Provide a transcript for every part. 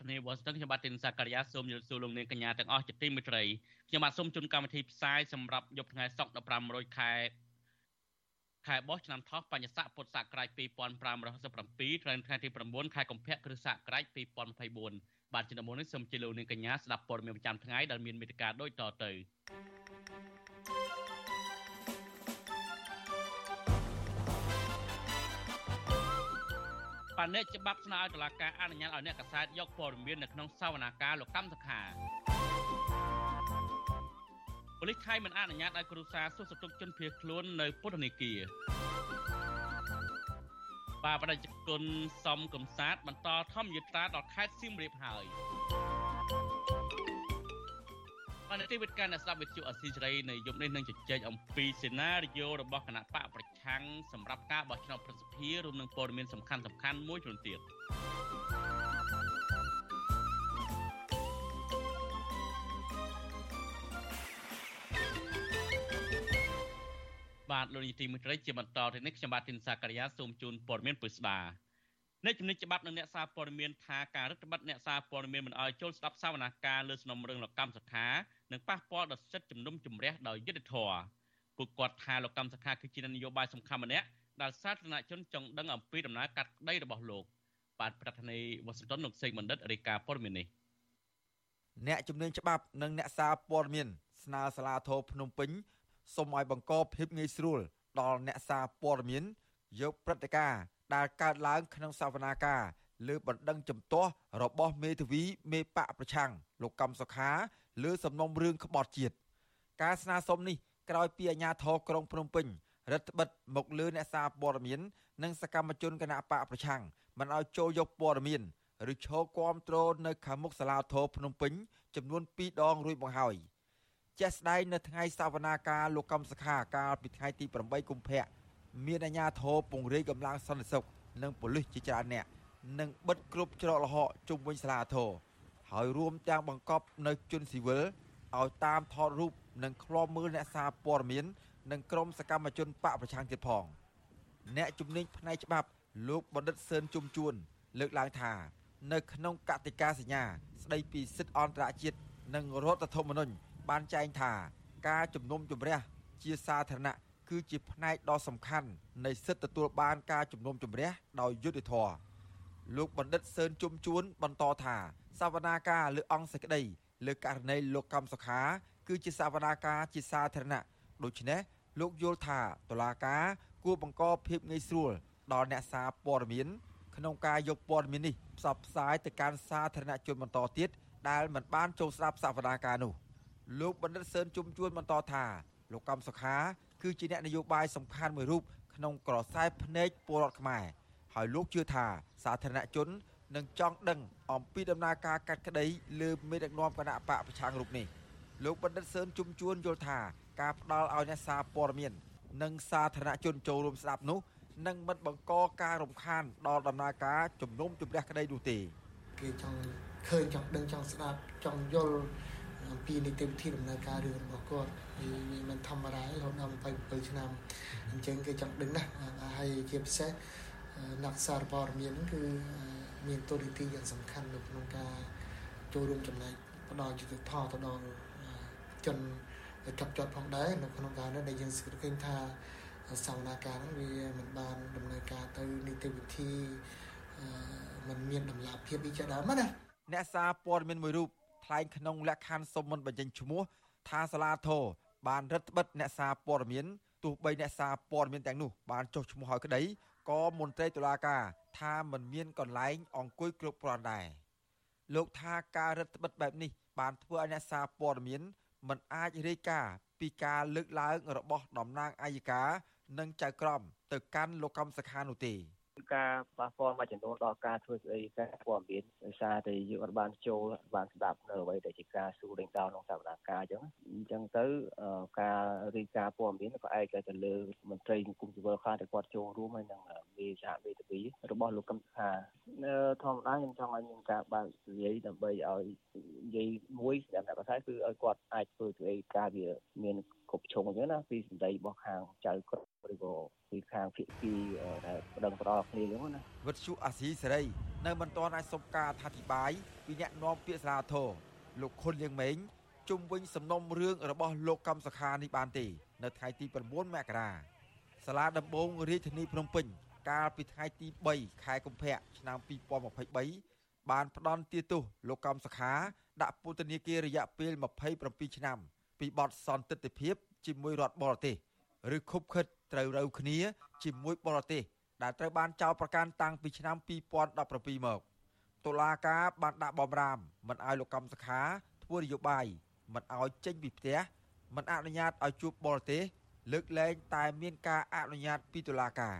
បាទប្រធានាធិបតី Washington ខ្ញុំបាទទីនសាករិយាសូមជម្រាបសួរលោកនាងកញ្ញាទាំងអស់ជាទីមេត្រីខ្ញុំបាទសូមជូនកម្មវិធីផ្សាយសម្រាប់យប់ថ្ងៃសុក្រ15រោចខែខែបោះឆ្នាំថោះបញ្ញស័កពុទ្ធសករាជ2567ត្រូវថ្ងៃទី9ខែកុម្ភៈគ្រិស្តសករាជ2024បាទជំនុំនេះសូមជម្រាបលោកនាងកញ្ញាស្ដាប់ព័ត៌មានប្រចាំថ្ងៃដែលមានមេត្តាដូចតទៅ បានអ្នកច្បាប់ស្នើឲ្យតុលាការអនុញ្ញាតឲ្យអ្នកកសែតយកព័ត៌មាននៅក្នុងសវនាការលោកកម្មសខាប៉ូលីសថៃមិនអនុញ្ញាតឲ្យគ្រូសាសួរសតុកជនភៀសខ្លួននៅពុទ្ធនេគារបាទបដិជនសំកំសាទបន្តធម្មយាត្រាដល់ខេត្តសៀមរាបហើយបានទីវិទ្យាអ្នកស្ដាប់វិទ្យុអស៊ីសេរីនៅយប់នេះនឹងជជែកអំពីសេណារីយ៉ូរបស់គណៈបកប្រ ឆាំងសម្រាប់ការបោះឆ្នោតប្រសិទ្ធភាពរួមនឹងព័ត៌មានសំខាន់សំខាន់មួយចំនួនទៀតបាទលោកនាយទីមិត្តរីជាបន្តទៅនេះខ្ញុំបាទទីនសាករិយាសូមជូនព័ត៌មានពុស្ដាអ្នកជំនាញច្បាប់និងអ្នកសារព័ត៌មានថាការរដ្ឋបတ်អ្នកសារព័ត៌មានមិនអោយចូលស្ដាប់សវនាការលើសំណុំរឿងលោកកម្មសខានឹងប៉ះពាល់ដល់សិទ្ធិជំនុំជម្រះដោយយុត្តិធម៌ ពួកគាត់ថាលោកកម្មសខាគឺជានយោបាយសំខាន់ម្នាក់ដែលសាធារណជនចង់ដឹងអំពីដំណើរកាត់ក្តីរបស់លោកបាទប្រធានាធិបតីវ៉ាស៊ីនតោនលោកសេកបណ្ឌិតរាយការណ៍ព័ត៌មាននេះអ្នកជំនាញច្បាប់និងអ្នកសារព័ត៌មានស្នើសាលាធរភ្នំពេញសូមឲ្យបង្កភាពងាយស្រួលដល់អ្នកសារព័ត៌មានយកព្រឹត្តិការណ៍ដែលកើតឡើងក្នុងសវនាការលើបណ្ដឹងចំទាស់របស់មេធាវីមេបកប្រឆាំងលោកកំសុខាលើសំណុំរឿងក្បត់ជាតិការស្នើសុំនេះ ក្រោយពីអាជ្ញាធរក្រុងភ្នំពេញរដ្ឋបិទមកលើអ្នកសារព័ត៌មាននិងសកម្មជនគណៈបកប្រឆាំងមិនឲ្យចូលយកព័ត៌មានឬឈរគាំទ្រនៅខាងមុខសាលាធរភ្នំពេញចំនួន2ដងរួចមកហើយជាក់ស្ដែងនៅថ្ងៃសវនាការលោកកំសខាកាលពីថ្ងៃទី8កុម្ភៈមានអាជ្ញាធរពង្រាយកម្លាំងសន្តិសុខនិងប៉ូលីសជាច្រើនអ្នកនិងបិទគ្រប់ច្រកល្ហកជុំវិញសាលាធរហើយរួមទាំងបង្កប់នៅជនស៊ីវិល ឲ្យតាមថតរូបនិងឃ្លាំមើលអ្នកសារព័ត៌មាន និងក្រុមសកម្មជនបកប្រឆាំងទៀតផង អ្នកជំនាញផ្នែកច្បាប់ លោកបណ្ឌិតសឿនជុំជួន លើកឡើងថានៅក្នុងកតិកាសញ្ញា ស្ដីពីសិទ្ធិអន្តរជាតិនិងរដ្ឋធម្មនុញ្ញបានចែងថាការជំនុំជម្រះជាសាធារណៈគឺជាផ្នែកដ៏សំខាន់នៃសិទ្ធិទទួលបានការជំនុំជម្រះដោយយុត្តិធម៌លោកបណ្ឌិតសឿនជុំជួន បន្តថាសវនាការលើអង្គសេចក្តី លើករណីលោកកំសុខាគឺជាសវនាការជាសាធារណៈដូច្នេះលោកយល់ថាតុលាការគួរបង្កភាពងាយស្រួលដល់អ្នកសារព័ត៌មានក្នុងការយកព័ត៌មាននេះផ្សព្វផ្សាយទៅកាន់សាធារណជនបន្តទៀតដែលមិនបានចូលស្ដាប់សវនាការនោះលោកបណ្ឌិតសឿនជុំជួនបន្តថាលោកកំសុខាគឺជាអ្នកនយោបាយសំខាន់មួយរូបក្នុងក្រសែភ្នែកពលរដ្ឋខ្មែរហើយលោកជឿថាសាធារណជន នឹងចង់ដឹងអំពីដំណើរការកាត់ក្តីលើមេដឹកនាំគណៈបកប្រឆាំងរូបនេះលោកបណ្ឌិតសឿនជុំជួនយល់ថាការផ្ដល់ឲ្យអ្នកសារព័ត៌មាន និងសាធារណជនចូលរួមស្ដាប់នោះនឹងមិនបង្កការរំខានដល់ដំណើរការជំនុំជម្រះក្តីនោះទេគេចង់ឃើញចង់ដឹងចង់ស្ដាប់ចង់យល់អំពីនីតិវិធីដំណើរការរឿងរបស់គាត់វាមិនធម្មតាទេរហូតដល់27ឆ្នាំអញ្ចឹងគេចង់ដឹងណាស់ហើយជាពិសេសអ្នកសារព័ត៌មានគឺ មានតួនាទីយ៉ាងសំខាន់នៅក្នុងការចូលរួមចំណែកផ្ដល់យុត្តិធម៌ទៅដល់ជនចាប់ជាប់ផងដែរនៅក្នុងការនេះដែលយើងសង្កេតឃើញថាសវនាការហ្នឹងវាមិនបានដំណើរការទៅនីតិវិធីมันមានដំណាភាពវិជាដើមណាអ្នកសារព័ត៌មានមួយរូបថ្លែងក្នុងលក្ខខណ្ឌសុំមិនបញ្ចេញឈ្មោះថាសាលាធរបានរឹតបន្តឹងអ្នកសារព័ត៌មានទោះបីអ្នកសារព័ត៌មានទាំងនោះបានចុះឈ្មោះហើយក្តី ក៏មន្ត្រីតុលាការថាមិនមានកន្លែងអង្គុយគ្រប់គ្រាន់ដែរលោកថាការរឹតបន្តឹងបែបនេះ បានធ្វើឲ្យអ្នកសារព័ត៌មានមិនអាចរាយការណ៍ពីការលើកឡើងរបស់តំណាងអัยការនិងចៅក្រមទៅកាន់លោកកម្មសខានោះទេ ការប៉ះពាល់មួយចំនួនដល់ការធ្វើស្ដីការព័ត៌មានដោយសារតែយើងអត់បានចូលបានស្ដាប់នៅអ្វីដែលជាការសួរដេញដោលក្នុងសវនកម្មអញ្ចឹងអញ្ចឹងទៅការរីកាព័ត៌មានក៏ឯកទៅលើមន្ត្រីសង្គមស៊ីវិលខ្លះដែលគាត់ចូលរួមហើយនឹងមេសហមេធាវីរបស់លោកកឹមសុខាធម្មតាខ្ញុំចង់ឲ្យមានការបើកនិយាយដើម្បីឲ្យនិយាយមួយសម្រាប់អ្នកភាសាគឺឲ្យគាត់អាចធ្វើទៅឯការវាមានគ្រប់ឈុងអញ្ចឹងណាពីសម្ដីរបស់ខាងចៅក្រម ឬក៏ពីខាងភាគីដែលប្តឹងផ្ដល់គ្នាអញ្ចឹងណាវិទ្យុអាស៊ីសេរីនៅមិនទាន់អាចសុំការអធិប្បាយពីអ្នកនាំពាក្យសាលាធរលោកខុនលៀងម៉េងជុំវិញសំណុំរឿងរបស់លោកកម្មសខានេះបានទេ នៅថ្ងៃទី9មករាសាលាដំបងរាជធានីភ្នំពេញ កាលពីថ្ងៃទី3ខែកុម្ភៈឆ្នាំ2023បានផ្ដន់ទាទោសលោកកម្មសខា ដាក់ពន្ធនាគាររយៈពេល27ឆ្នាំ ពីបទសន្តិទ្ធភាពជាមួយរដ្ឋបរទេសឬខុបខិត ត្រូវរូវគ្នាជាមួយបរទេសដែលត្រូវបានចោទប្រកាន់តាំងពីឆ្នាំ2017មកតុលាការបានដាក់បំរាមមិនឲ្យលោកកម្មសខាធ្វើនយោបាយមិនឲ្យចេញពីផ្ទះមិនអនុញ្ញាតឲ្យជួបបរទេសលើកលែងតែមានការអនុញ្ញាតពីតុលាការ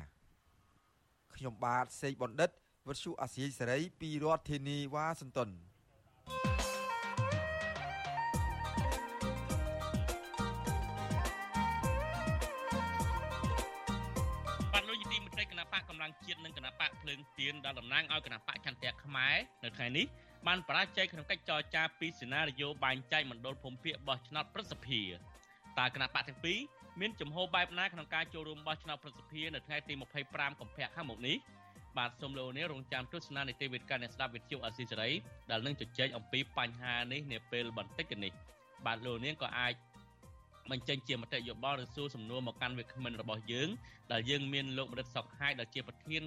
ខ្ញុំបាទសេកបណ្ឌិតវុទ្ធុអាស៊ីសេរីពីរដ្ឋធានីវ៉ាស៊ីនតោន នដែលតំណាងឲ្យគណៈបកចន្ទៈខ្មែរនៅថ្ងៃនេះបានបរាជ័យក្នុងកិច្ចចរចាពីសេណារីយ៉ូបែងចែកមណ្ឌលភូមិភាគបោះឆ្នោតប្រសិទ្ធភាពតើគណៈបកទាំងពីរមានចំហបែបណាក្នុងការចូលរួមបោះឆ្នោតប្រសិទ្ធភាពនៅថ្ងៃទី25កុម្ភៈខាងមុខនេះបាទសូមលោកនាងរងចាំទស្សនានីតិវិទ្យាអ្នកស្ដាប់វិទ្យុអស៊ីសេរីដែលនឹងជជែកអំពីបញ្ហានេះនាពេលបន្តិចនេះបាទលោកនាងក៏អាច បញ្ចេញជាមតិយោបល់ឬសួរសំណួរមកកាន់វាគ្មិនរបស់យើងដែលយើងមានលោកម្រិតសុកហាយដែលជាប្រធាន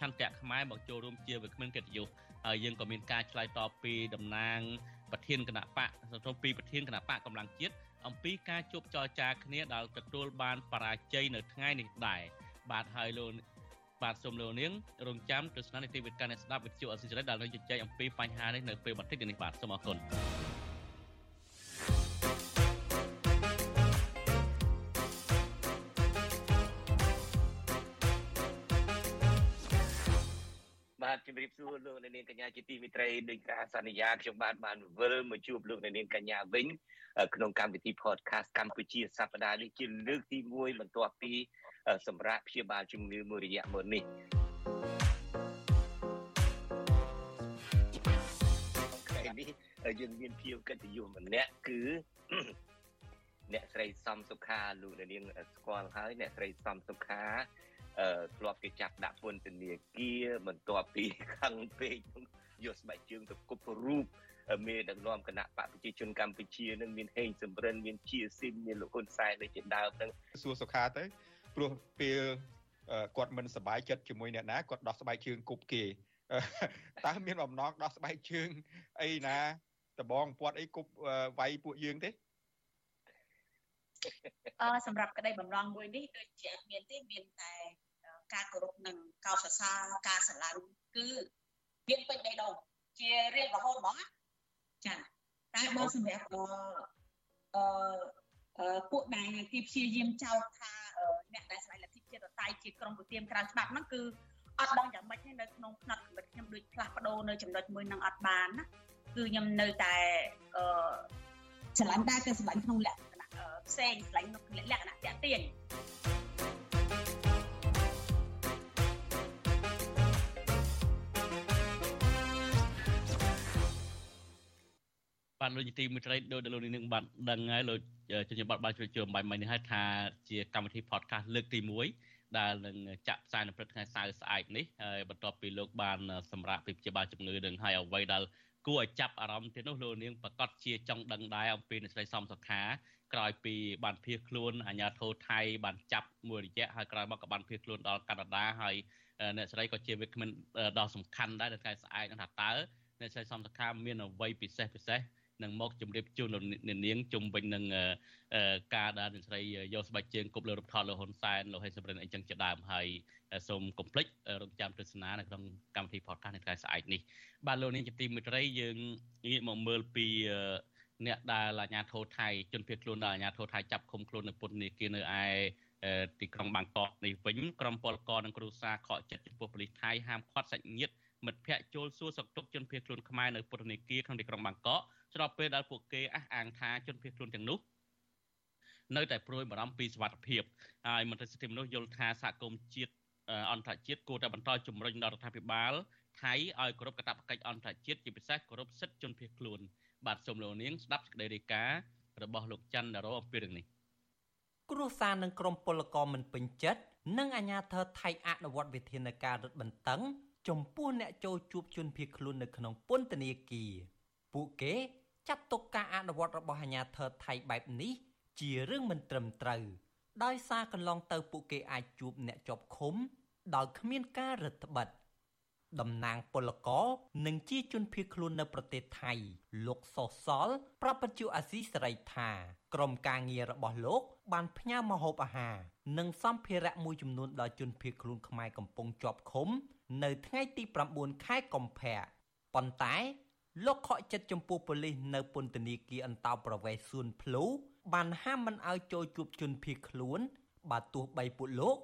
ឆន្ទៈខ្មែរមកចូលរួមជាវាគ្មិនកិត្តិយសហើយយើងក៏មានការឆ្លើយតបពីតំណាងប្រធានគណៈបកទៅពីប្រធានគណៈបកកម្លាំងជាតិអំពីការជួបចរចាគ្នាដែលទទួលបានបរាជ័យនៅថ្ងៃនេះដែរបាទហើយលោកបាទសូមលោកនាងរងចាំទស្សនានីតិវិទ្យាអ្នកស្ដាប់វិទ្យុអសិរ័យដែលនឹងជជែកអំពីបញ្ហានេះនៅពេលបន្តិចនេះបាទសូមអរគុណ ជំរាបសួរលោកអ្នកនាងកញ្ញាជាទីមេត្រីដោយការសន្យាខ្ញុំបាទបានវិលមកជួបលោកអ្នកនាងកញ្ញាវិញក្នុងកម្មវិធី podcast កម្ពុជាសប្តាហ៍នេះជាលើកទី1បន្ទាប់ពី សម្រាប់ព្យាបាលជំងឺមួយរយៈមុននេះថ្ងៃនេះយើងមានភៀវកិត្តិយសម្នាក់គឺអ្នកស្រីសំសុខាលោកអ្នកនាងស្គាល់ហើយអ្នកស្រីសំសុខា ធ្លាប់គេចាប់ដាក់ពន្ធនាគារបន្ទាប់ពីខឹងពេកយកស្បែកជើងទៅគប់រូបមេដឹកនាំគណៈបកប្រជាជនកម្ពុជានឹងមានហេងសំរិនមានជាស៊ីមមានលោកហ៊ុនសែនដូចជាដើមហ្នឹងសួរសុខាទៅព្រោះពេលគាត់មិនសប្បាយចិត្តជាមួយអ្នកណាគាត់ដោះស្បែកជើងគប់គេតើមានបំណងដោះស្បែកជើងអីណាដបងពាត់អីគប់វាយពួកយើងទេអឺសម្រាប់ក្តីបំណងមួយនេះដូចជាមានទេមានតែ ការគោរពនិងកោតសរសើរការស្រឡាញ់គឺមានពេញដីដងជារៀងរហូតហ្មងចាតែបើសម្រាប់អឺពួកដែលទីព្យាយាមចោទថាអ្នកដែលស្វែងលទ្ធិជាតិតៃជាក្រុមប្រទៀមក្រៅច្បាប់ហ្នឹងគឺអត់ដឹងយ៉ាងម៉េចទេនៅក្នុងផ្នែកកម្រិតខ្ញុំដូចផ្លាស់ប្ដូរនៅចំណុចមួយនឹងអត់បានណាគឺខ្ញុំនៅតែអឺស្រឡាញ់ដែរតែស្រឡាញ់ក្នុងលក្ខណៈផ្សេងស្រឡាញ់ក្នុងលក្ខណៈតាក់ទាញ បាទលោកទីមិត្តរីដូចលោកនាងបាទដឹងហើយលោកជំនាញបတ်បានជួយជឿអំបញ្ញមិញនេះហើយថាជាកម្មវិធី podcast លើកទី1ដែលនឹងចាក់ផ្សាយនៅព្រឹកថ្ងៃសៅរ៍ស្អែកនេះហើយបន្ទាប់ពីលោកបានសម្រាប់ពីព្យាបាលជំងឺនឹងហើយអ្វីដែលគួរឲ្យចាប់អារម្មណ៍ទៀតនោះលោកនាងប្រកាសជាចង់ដឹងដែរអំពីអ្នកស្រីសំសុខាក្រោយពីបានភៀសខ្លួនអាញាធរថៃបានចាប់មួយរយៈហើយក្រោយមកក៏បានភៀសខ្លួនដល់កាណាដាហើយអ្នកស្រីក៏ជាវាគ្មិនដ៏សំខាន់ដែរនៅថ្ងៃស្អែកថាតើអ្នកស្រីសំសុខាមានអ្វីពិសេសពិសេស នឹងមកជម្រាបជូនលោកនាងជុំវិញនឹងការដែលអ្នកស្រីយកស្បែកជើងគប់លើរូបថតលោកហ៊ុនសែនលោកហេសប្រិនអីចឹងជាដើមហើយសូមកុំភ្លេចរងចាំទស្សនានៅក្នុងកម្មវិធី podcast នៅថ្ងៃស្អែកនេះបាទលោកនាងជាទីមេត្រីយើងងាកមកមើលពីអ្នកដែលអាជ្ញាធរថៃជនភៀសខ្លួនដែលអាជ្ញាធរថៃចាប់ឃុំខ្លួននៅពន្ធនាគារនៅឯទីក្រុងបាងកកនេះវិញក្រុមពលករនិងគ្រួសារខកចិត្តចំពោះប៉ូលីសថៃហាមឃាត់សាច់ញាតិ មិត្តភ័ក្តិចូលសួរសុខទុក្ខជនភៀសខ្លួនខ្មែរនៅពន្ធនាគារក្នុងទីក្រុងបាងកកស្របពេលដែលពួកគេអះអាងថាជនភៀសខ្លួនទាំងនោះនៅតែព្រួយបារម្ភពីសុវត្ថិភាពហើយមន្ត្រីសិទ្ធិមនុស្សយល់ថាសហគមន៍ជាតិអន្តរជាតិគួរតែបន្តជំរុញដល់រដ្ឋាភិបាលថៃឲ្យគោរពកាតព្វកិច្ចអន្តរជាតិជាពិសេសគោរពសិទ្ធិជនភៀសខ្លួន បាទសូមលោកនាងស្ដាប់សេចក្តីរាយការណ៍របស់លោកច័ន្ទដារ៉ូអំពីរឿងនេះគ្រួសារនិងក្រុមពលករមិនពេញចិត្តនិងអាជ្ញាធរថៃអនុវត្តវិធានការរឹតបន្តឹង ចំពោះអ្នកចូលជួបជនភៀសខ្លួននៅក្នុងពន្ធនាគារពួកគេចាត់ទុកការអនុវត្តរបស់អាជ្ញាធរថៃបែបនេះ ជារឿងមិនត្រឹមត្រូវដោយសារកន្លងទៅពួកគេអាចជួបអ្នកជាប់ឃុំដោយគ្មានការរដ្ឋបិទតំណាងពលករនិងជាជនភៀសខ្លួននៅប្រទេសថៃ លោកសុសសល ប្រាប់បញ្ជាអាស៊ីសេរីថាក្រុមការងាររបស់លោក បានផ្ញើម្ហូបអាហារនិងសម្ភារៈមួយចំនួនដល់ជនភៀសខ្លួនខ្មែរកំពុងជាប់ឃុំ នៅថ្ងៃទី9ខែកុម្ភៈប៉ុន្តែលោកខកចិត្តចំពោះប៉ូលីសនៅពន្ធនាគារអន្តោប្រវេសន៍សួនភ្លូបានហាមមិនឲ្យចូលជួបជនភៀសខ្លួន បើទោះបីពួកលោក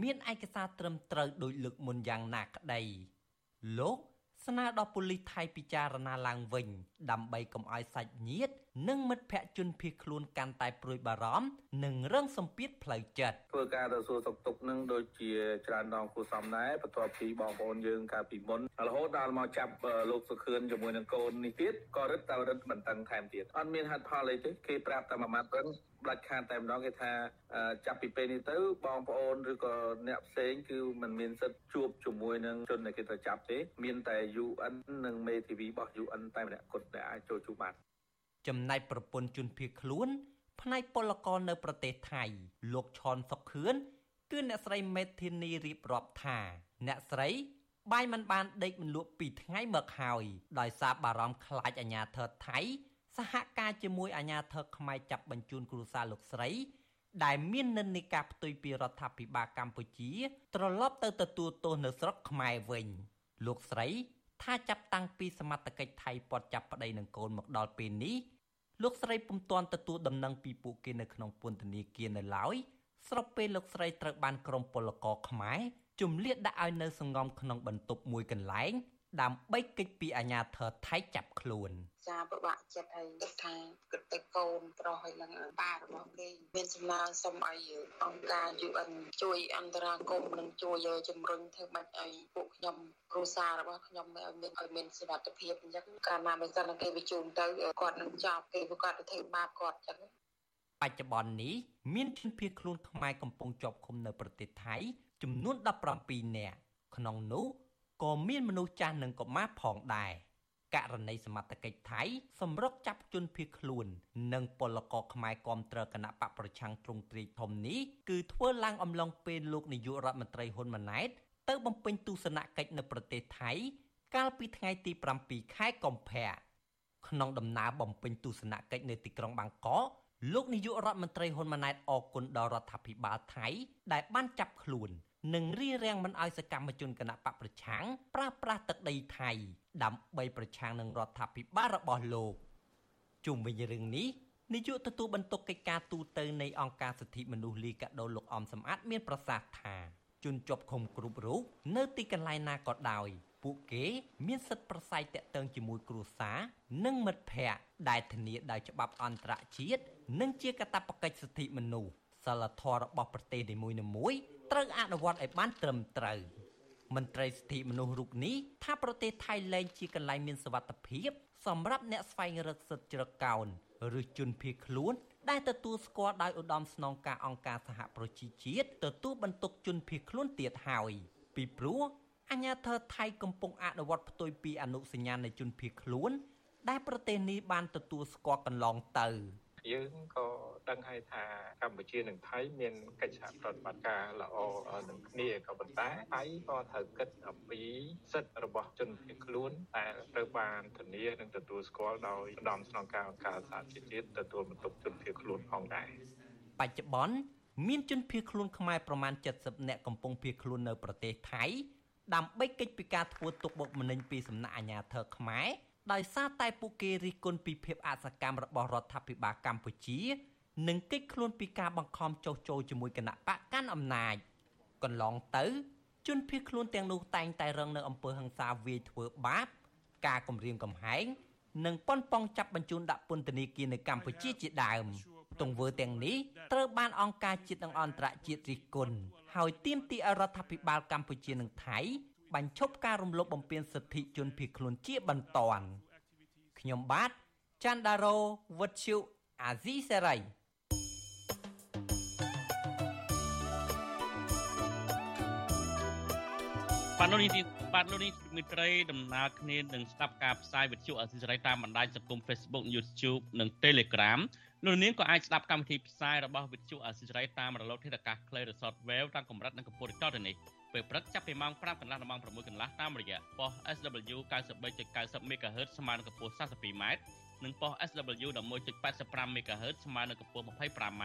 មានឯកសារត្រឹមត្រូវដោយលើកមុនយ៉ាងណាក្តីលោកស្នើដល់ប៉ូលីសថៃពិចារណាឡើងវិញ ដើម្បីកុំឲ្យសាច់ញាតិ និងមិត្តភ័ក្តិជនភៀសខ្លួនកាន់តែព្រួយបារម្ភនិងរងសម្ពាធផ្លូវចិត្តធ្វើការទៅសួរសុខទុក្ខនឹងដូចជាច្រើនដងគួសមដែរបន្ទាប់ពីបងប្អូនយើងកាលពីមុនរហូតដល់មកចាប់លោកសុខឿនជាមួយនឹងកូននេះទៀតក៏រឹតតែរឹតបន្តឹងថែមទៀតអត់មានហេតុផលអីទេគេប្រាប់តែមួយម៉ាត់ហ្នឹងដាច់ខាតតែម្ដងគេថាចាប់ពីពេលនេះទៅបងប្អូនឬក៏អ្នកផ្សេងគឺมันមានសិទ្ធជួបជាមួយនឹងជនដែលគេត្រូវចាប់ទេ មានតែ UN និងមេធាវីរបស់ UN តែម្នាក់គត់ដែលអាចចូលជួបបាន ចំណែកប្រពន្ធជនភៀសខ្លួន ផ្នែកពលករនៅប្រទេសថៃ លោកឈនសុកខឿនគឺអ្នកស្រីមេធានីរៀបរាប់ថា អ្នកស្រីបាយមិនបានដេកមិនលក់ពីថ្ងៃមកហើយដោយសារបារម្ភខ្លាចអាញាធរថៃ សហការជាមួយអាជ្ញាធរខ្មែរចាប់បញ្ជូនគ្រួសារលោកស្រី ដែលមាននិន្នាការផ្ទុយពីរដ្ឋាភិបាលកម្ពុជា ត្រឡប់ទៅទទួលទោសនៅស្រុកខ្មែរវិញ លោកស្រី ថាចាប់តាំងពីសមត្ថកិច្ចថៃពាត់ចាប់ប្តីនឹងកូនមកដល់ពេលនេះលោកស្រីពុំទាន់ទទួលដំណឹងពីពួកគេនៅក្នុងពន្ធនាគារនៅឡើយស្របពេលលោកស្រីត្រូវបានក្រុមពលករខ្មែរជំលាតដាក់ឲ្យនៅសង្ងំក្នុងបន្ទប់មួយកន្លែង ដើម្បីកិច្ចពីអាញាធរថៃចាប់ខ្លួនចាពិបាកចិត្តហើយថាគិតទៅកូនប្រុសហើយនឹងប៉ារបស់គេមានសំណើសុំឲ្យអង្គការ UN ជួយអន្តរាគមន៍និងជួយជំរុញធ្វើម៉េចឲ្យពួកខ្ញុំគ្រួសាររបស់ខ្ញុំឲ្យមានឲ្យមានសុខភាពអញ្ចឹងកាលណាមិនសិនគេបញ្ជូនទៅគាត់នឹងចាប់គេព្រោះគាត់ទៅធ្វើបាបគាត់អញ្ចឹងបច្ចុប្បន្ននេះមានជនភៀសខ្លួនខ្មែរកំពុងជាប់ឃុំនៅប្រទេសថៃចំនួន17នាក់ក្នុងនោះ ក៏មានមនុស្សចាស់និងកុមារផងដែរករណីសមត្ថកិច្ចថៃសម្រុកចាប់ជនភៀសខ្លួន និងពលករខ្មែរគាំទ្រគណៈបកប្រឆាំងទ្រង់ទ្រាយធំនេះគឺធ្វើឡើងអំឡុងពេលលោកនាយករដ្ឋមន្ត្រីហ៊ុនម៉ាណែត ទៅបំពេញទស្សនកិច្ចនៅប្រទេសថៃ កាលពីថ្ងៃទី7ខែកុម្ភៈក្នុងដំណើរបំពេញទស្សនកិច្ចនៅទីក្រុងបាងកកលោកនាយករដ្ឋមន្ត្រីហ៊ុនម៉ាណែតអគុណដល់រដ្ឋាភិបាលថៃ ដែលបានចាប់ខ្លួន និងរៀបរៀងមិនឲ្យសកម្មជនគណៈបកប្រឆាំងប្រើប្រាស់ទឹកដីថៃ ដើម្បីប្រឆាំងនឹងរដ្ឋាភិបាលរបស់លោកជុំវិញរឿងនេះនាយកទទួលបន្ទុកកិច្ចការទូតនៃអង្គការសិទ្ធិមនុស្សលីកាដូលោកអំសំអាតមានប្រសាសន៍ថាជនជាប់ឃុំគ្រប់រូបនៅទីកន្លែងណាក៏ដោយពួកគេមានសិទ្ធិប្រស័យតាក់ទងជាមួយគ្រួសារនិងមិត្តភ័ក្តិដែលធានាដោយច្បាប់អន្តរជាតិនិងជាកាតព្វកិច្ចសិទ្ធិមនុស្សសិលធម៌របស់ប្រទេសនីមួយៗ ត្រូវអនុវត្តឲ្យបានត្រឹមត្រូវមន្ត្រីសិទ្ធិមនុស្សរូបនេះថាប្រទេសថៃលែងជាកន្លែងមានសវត្ថភាពសម្រាប់អ្នកស្វែងរកសិទ្ធិជ្រកកោនឬជនភៀសខ្លួនដែលទទួលស្គាល់ដោយឧត្តមស្នងការអង្គការសហប្រជាជាតិទទួលបន្ទុកជនភៀសខ្លួនទៀតហើយពីព្រោះអាញាធរថៃកំពុងអនុវត្តផ្ទុយពីអនុសញ្ញានៃជនភៀសខ្លួន ដែលប្រទេសនេះបានទទួលស្គាល់កន្លងទៅយើងក៏ ដឹងហើយថាកម្ពុជានិងថៃមានកិច្ចសហប្រតិបត្តិការល្អនឹងគ្នាក៏ប៉ុន្តែថៃក៏ត្រូវគិតអំពីសិទ្ធិរបស់ជនភៀសខ្លួនដែលត្រូវបានធានានិងទទួលស្គាល់ដោយឧត្តមស្នងការអង្គការសហជីវជាតិទទួលបន្ទុកជនភៀសខ្លួនផងដែរបច្ចុប្បន្នមានជនភៀសខ្លួនខ្មែរប្រមាណ70នាក់កំពុងភៀសខ្លួននៅប្រទេសថៃដើម្បីកិច្ចពីការធ្វើទុកបុកម្នេញពីសំណាក់អាជ្ញាធរខ្មែរដោយសារតែពួកគេរិះគន់ពីភាពអសកម្មរបស់រដ្ឋាភិបាលកម្ពុជា និងកិច្ចខ្លួនពីការបង្ខំចុះចូលជាមួយគណៈបកកាន់អំណាចកន្លងទៅជនភៀសខ្លួនទាំងនោះតែងតែរងនៅអំពើហិង្សាវាយធ្វើបាប ការគំរាមកំហែងនិងប៉ុនប៉ងចាប់បញ្ជូនដាក់ពន្ធនាគារនៅកម្ពុជាជាដើមទង្វើទាំងនេះត្រូវបានអង្គការជាតិនិងអន្តរជាតិរិះគន់ហើយទាមទារឲ្យរដ្ឋាភិបាលកម្ពុជានិងថៃបញ្ឈប់ការរំលោភបំពានសិទ្ធិជនភៀសខ្លួនជាបន្ទាន់ខ្ញុំបាទច័ន្ទដារោវុទ្ធុអាស៊ីសេរី បាទលោកនេះបាទលោកនេះមិត្តរីដំណើរគ្នានឹងស្ដាប់ការផ្សាយវិទ្យុអស៊ីសេរីតាមបណ្ដាញសង្គម Facebook YouTube និង Telegram លោកនាងក៏អាចស្ដាប់កម្មវិធីផ្សាយរបស់វិទ្យុអស៊ីសេរីតាមរលកធាតុអាកាសខ្លីឬ Shortwave តាមកម្រិតនិងកម្ពស់ដូចតទៅនេះពេលព្រឹកចាប់ពីម៉ោង5កន្លះដល់ម៉ោង6កន្លះតាមរយៈប៉ុស SW 93.90 MHz ស្មើនឹងកម្ពស់ 32m និងប៉ុស SW 11.85 MHz ស្មើនឹងកម្ពស់ 25m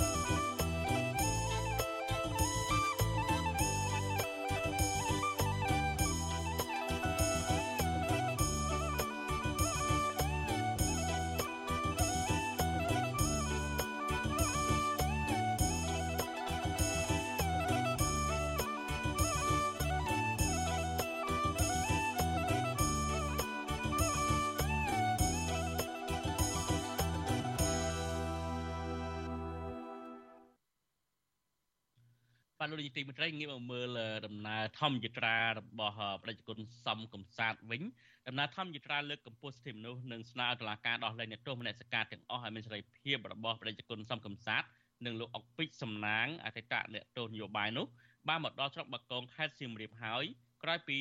បាទលោកនាយកទីមេត្រីងាកមកមើលដំណើរធម្មយត្រារបស់ប្រជាជនសំកំសាទវិញដំណើរធម្មយត្រាលើកកម្ពស់សិទ្ធិមនុស្សនិងស្នើតុលាការដោះលែងអ្នកទោសមនសិការទាំងអស់ឲ្យមានសេរីភាពរបស់ប្រជាជនសំកំសាទនិងលោកអុកពេជ្រសំណាងអតីតអ្នកទោសនយោបាយនោះបានមកដល់ស្រុកបាកងខេត្តសៀមរាបហើយក្រោយពី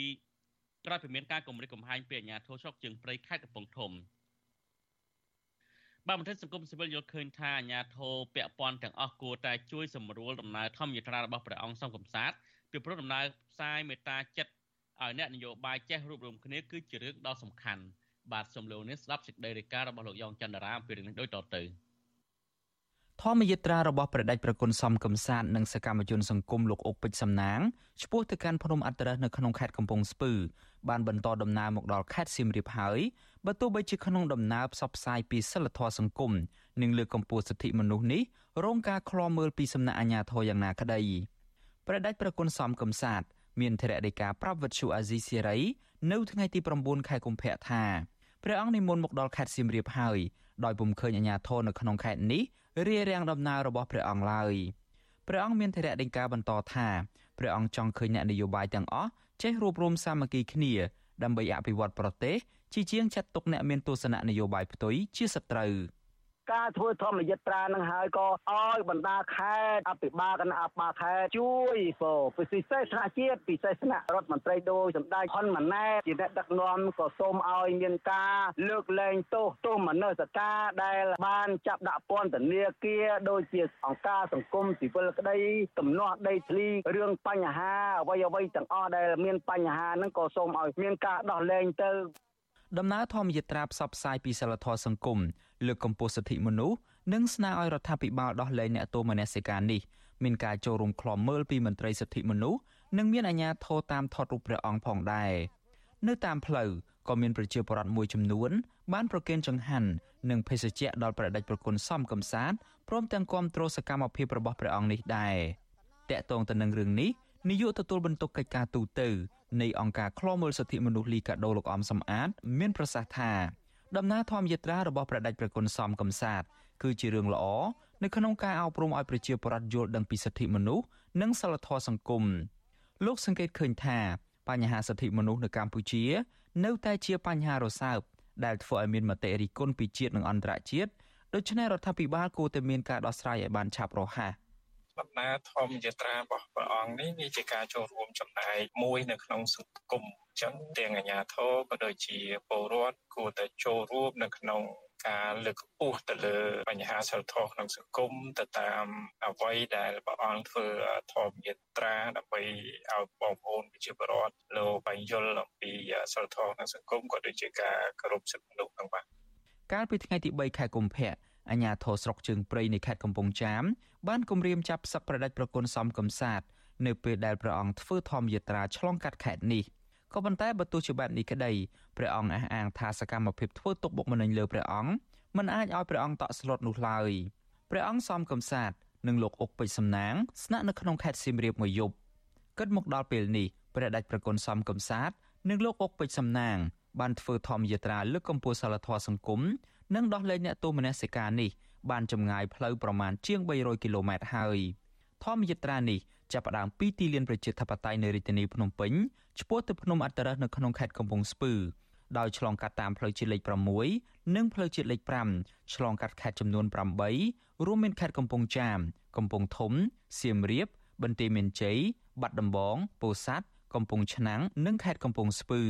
ក្រោយពីមានការគម្រិតកំហែងពីអាជ្ញាធរស្រុកជើងព្រៃខេត្តកំពង់ធំ បាទមន្ត្រីសង្គមស៊ីវិលយល់ឃើញថាអាញាធរពាក់ព័ន្ធទាំងអស់គួរតែជួយសម្រួលដំណើរធម្មយាត្រារបស់ព្រះអង្គសង្ឃកំសាទពីព្រោះដំណើរផ្សាយមេត្តាចិត្តឲ្យអ្នកនយោបាយចេះរួបរวมគ្នាគឺជារឿងដ៏សំខាន់បាទសូមលោកនេះស្ដាប់សេចក្តីរាយការណ៍របស់លោកយ៉ងច័ន្ទរាអំពីរឿងនេះដូចតទៅ ធម្មយាត្រារបស់ព្រះដេចប្រគុណសំកំសាទនិងសកម្មជនសង្គមលោកអុកពេជ្រសំណាងឆ្ពោះទៅកាន់ភ្នំអត្តរៈនៅក្នុងខេត្តកំពង់ស្ពឺបានបន្តដំណើរមកដល់ខេត្តសៀមរាបហើយបើទោះបីជាក្នុងដំណើរផ្សព្វផ្សាយពីសិលធម៌សង្គមនិងលើកកម្ពស់សិទ្ធិមនុស្សនេះរងការឃ្លាំមើលពីសំណាក់អាជ្ញាធរយ៉ាងណាក្តីប្រដេចប្រគុណសំកំសាទមានធរណីការប្រាប់វិទ្យុអាស៊ីសេរីនៅថ្ងៃទី9ខែកុម្ភៈថាព្រះអង្គនិមន្តមកដល់ខេត្តសៀមរាបហើយដោយពុំឃើញអាជ្ញាធរនៅក្នុងខេត្តនេះ រារាំងដំណើររបស់ព្រះអង្គឡើយព្រះអង្គមានធរណីការបន្តថាព្រះអង្គចង់ឃើញអ្នកនយោបាយទាំងអស់ចេះរួបរวมសាមគ្គីគ្នាដើម្បីអភិវឌ្ឍប្រទេសជាជាងចាត់ទុកអ្នកមានទស្សនៈនយោបាយផ្ទុយជាសត្រូវ។ ការធ្វើធម្មយត្រានឹងហើយក៏ឲ្យបណ្ដាខេត្តអភិបាលគណៈអភិបាលខេត្តជួយពិសេសថ្នាក់ជាតិពិសេសថ្នាក់រដ្ឋមន្ត្រីដោយសម្ដេចហ៊ុនម៉ាណែតជាអ្នកដឹកនាំក៏សូមឲ្យមានការលើកលែងទោសទោសមនសិការដែលបានចាប់ដាក់ពន្ធនាគារដូចជាអង្គការសង្គមស៊ីវិលក្តីទំនាស់ដីធ្លីរឿងបញ្ហាអ្វីអ្វីទាំងអស់ដែលមានបញ្ហាហ្នឹងក៏សូមឲ្យមានការដោះលែងទៅដំណើរធម្មយាត្រាផ្សព្វផ្សាយពីសិលធម៌សង្គម លើកកម្ពស់សិទ្ធិមនុស្សនិងស្នើឲ្យរដ្ឋាភិបាលដោះលែងអ្នកទោសមនសិការនេះមានការចូលរួមក្លំមើលពីមន្ត្រីសិទ្ធិមនុស្សនិងមានអាជ្ញាធរតាមថតរូបព្រះអង្គផងដែរនៅតាមផ្លូវក៏មានប្រជាពលរដ្ឋមួយចំនួន បានប្រគេនចង្ហាន់និងភេសជ្ជៈដល់ព្រះដេចប្រគុណសំកំសាទព្រមទាំងគាំទ្រសកម្មភាពរបស់ព្រះអង្គនេះដែរតកតងទៅនឹងរឿងនេះនាយកទទួលបន្ទុកកិច្ចការទូតនៃអង្គការឃ្លាំមើលសិទ្ធិមនុស្សលីកាដូលោកអំសំអាត មានប្រសាសន៍ថា ដំណើរធម្មយាត្រារបស់ព្រះដេចព្រះគុណសំកំសាទគឺជារឿងល្អនៅក្នុងការអប់រំឲ្យប្រជាពលរដ្ឋយល់ដឹងពីសិទ្ធិមនុស្សនិងសិលធម៌សង្គមលោកសង្កេតឃើញថាបញ្ហាសិទ្ធិមនុស្សនៅកម្ពុជា នៅតែជាបញ្ហារសើបដែលធ្វើឲ្យមានមតិរិះគន់ពីជាតិនិងអន្តរជាតិដូច្នេះរដ្ឋាភិបាលគួរតែមានការដោះស្រាយឲ្យបានឆាប់រហ័ស ដំណើរធម្មយាត្រារបស់ព្រះអង្គនេះវាជាការចូលរួមចំណែកមួយនៅក្នុងសង្គមចឹងទាំងអាជ្ញាធរក៏ដូចជាពលរដ្ឋគួរតែចូលរួមនៅក្នុងការលើកកម្ពស់ទៅលើបញ្ហាសិលធម៌ក្នុងសង្គមទៅតាមអ្វីដែលព្រះអង្គធ្វើធម្មយាត្រាដើម្បីឲ្យបងប្អូនប្រជាពលរដ្ឋលោកបញ្យល់អំពីសិលធម៌ក្នុងសង្គមក៏ដូចជាការគោរពសិទ្ធិមនុស្សផងបាទកាលពីថ្ងៃទី3ខែកុម្ភៈអាជ្ញាធរស្រុកជើងព្រៃនៃខេត្តកំពង់ចាម បានគម្រាមចាប់សឹកប្រដេចប្រគុណសំកំសាទនៅពេលដែលព្រះអង្គធ្វើធម្មយាត្រាឆ្លងកាត់ខេត្តនេះក៏ប៉ុន្តែបើទោះជាបែបនេះក្តីព្រះអង្គអះអាងថាសកម្មភាពធ្វើទុកបុកម្នេញលើព្រះអង្គមិនអាចឲ្យព្រះអង្គតក់ស្លុតនោះឡើយព្រះអង្គសំកំសាទនិងលោកអុកពេជ្រសំណាងស្នាក់នៅក្នុងខេត្តសៀមរាបមួយយប់គិតមកដល់ពេលនេះព្រះដេចប្រគុណសំកំសាទនិងលោកអុកពេជ្រសំណាងបានធ្វើធម្មយាត្រាលើកកម្ពស់សិលធម៌សង្គមនិងដោះលែងអ្នកទោសមនសិការនេះ បានចម្ងាយផ្លូវប្រមាណជាង300គីឡូម៉ែត្រហើយធម្មយាត្រានេះចាប់ផ្ដើមពីទីលានប្រជាធិបតេយ្យនៅរាជធានីភ្នំពេញឆ្ពោះទៅភ្នំអត្តរៈនៅក្នុងខេត្តកំពង់ស្ពឺដោយឆ្លងកាត់តាមផ្លូវជាតិលេខ6និងផ្លូវជាតិលេខ5ឆ្លងកាត់ខេត្តចំនួន8រួមមានខេត្តកំពង់ចាម កំពង់ធំសៀមរាប បន្ទាយមានជ័យបាត់ដំបងពោធិ៍សាត់កំពង់ឆ្នាំងនិងខេត្តកំពង់ស្ពឺ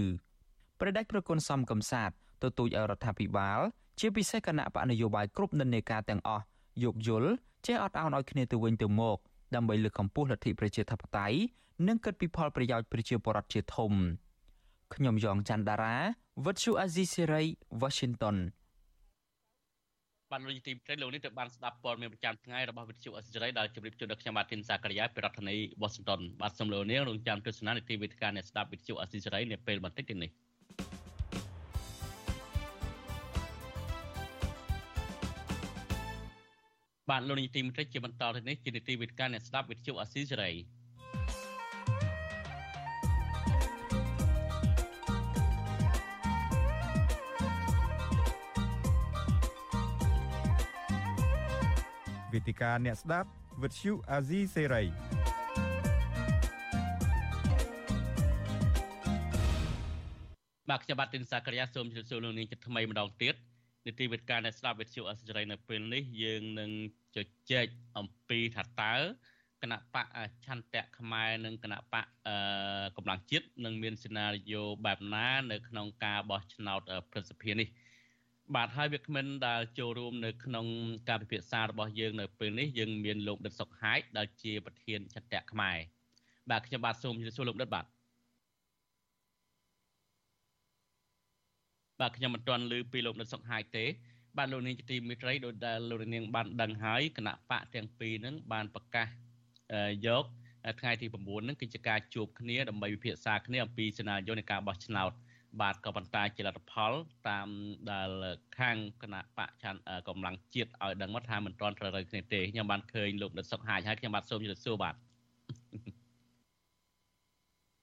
ប្រដេចប្រគុណសំកំសាទទទូចឲ្យរដ្ឋាភិបាល ជាពិសេសគណៈបកនយោបាយគ្រប់និន្នាការទាំងអស់យោគយល់ចេះអត់ឱនឲ្យគ្នាទៅវិញទៅមកដើម្បីលើកកម្ពស់លទ្ធិប្រជាធិបតេយ្យនិងគិតពីផលប្រយោជន៍ប្រជាពលរដ្ឋជាធំខ្ញុំយ៉ងច័ន្ទដារាវិទ្យុអាស៊ីសេរី Washington បានលោកទីព្រៃលោកនេះទៅបានស្ដាប់ព័ត៌មានប្រចាំថ្ងៃរបស់វិទ្យុអសិរ័យដែលជម្រាបជូនដល់ខ្ញុំបាទធីនសាករិយាពីរដ្ឋធានី Washington បាទសូមលោកនាងរងចាំទស្សនានីតិវិទ្យាអ្នកស្ដាប់វិទ្យុអសិរ័យនាពេលបន្តិចទៀតនេះ បាទលោកនាងទីមេត្រីជាបន្តទៅនេះជានីតិវិទ្យាអ្នកស្ដាប់វិទ្យុអាស៊ីសេរីវេទិកាអ្នកស្ដាប់វិទ្យុអាស៊ីសេរីបាទខ្ញុំបាទទីនសាករិយាសូមជម្រាបសួរលោកនាងជាថ្មីម្ដងទៀតនីតិវិទ្យាអ្នកស្ដាប់វិទ្យុអសិរ័យនៅពេលនេះយើងនឹង ជជែកអំពីថាតើគណៈបកឆន្ទៈខ្មែរនិងគណៈបកកម្លាំងជាតិនឹងមានសេណារីយ៉ូបែបណានៅក្នុងការបោះឆ្នោតប្រសិទ្ធភាពនេះបាទហើយវាគ្មិនដែលចូលរួមនៅក្នុងការពិភាក្សារបស់យើងនៅពេលនេះយើងមានលោកដិតសុកហាយដែលជាប្រធានឆន្ទៈខ្មែរបាទខ្ញុំបាទសូមជម្រាបសួរលោកដិតបាទបាទខ្ញុំមិនទាន់ឮពីលោកនិតសុកហាយទេ បាទលោកនាងជាទីមេត្រីដោយដែលលោកនាងបានដឹងហើយគណៈបកទាំងពីរហ្នឹងបានប្រកាសយកថ្ងៃទី9ហ្នឹងគឺជាការជួបគ្នាដើម្បីវិភាសាគ្នាអំពីសេណារីយ៉ូនៃការបោះឆ្នោតបាទក៏ប៉ុន្តែជាលទ្ធផល តាមដែលខាងគណៈបកឆានកម្លាំងជាតិឲ្យដឹងមកថាមិនទាន់ត្រូវរើគ្នាទេខ្ញុំបានឃើញលោកនិតសុកហាយហើយខ្ញុំបាទសូមជម្រាបសួរបាទ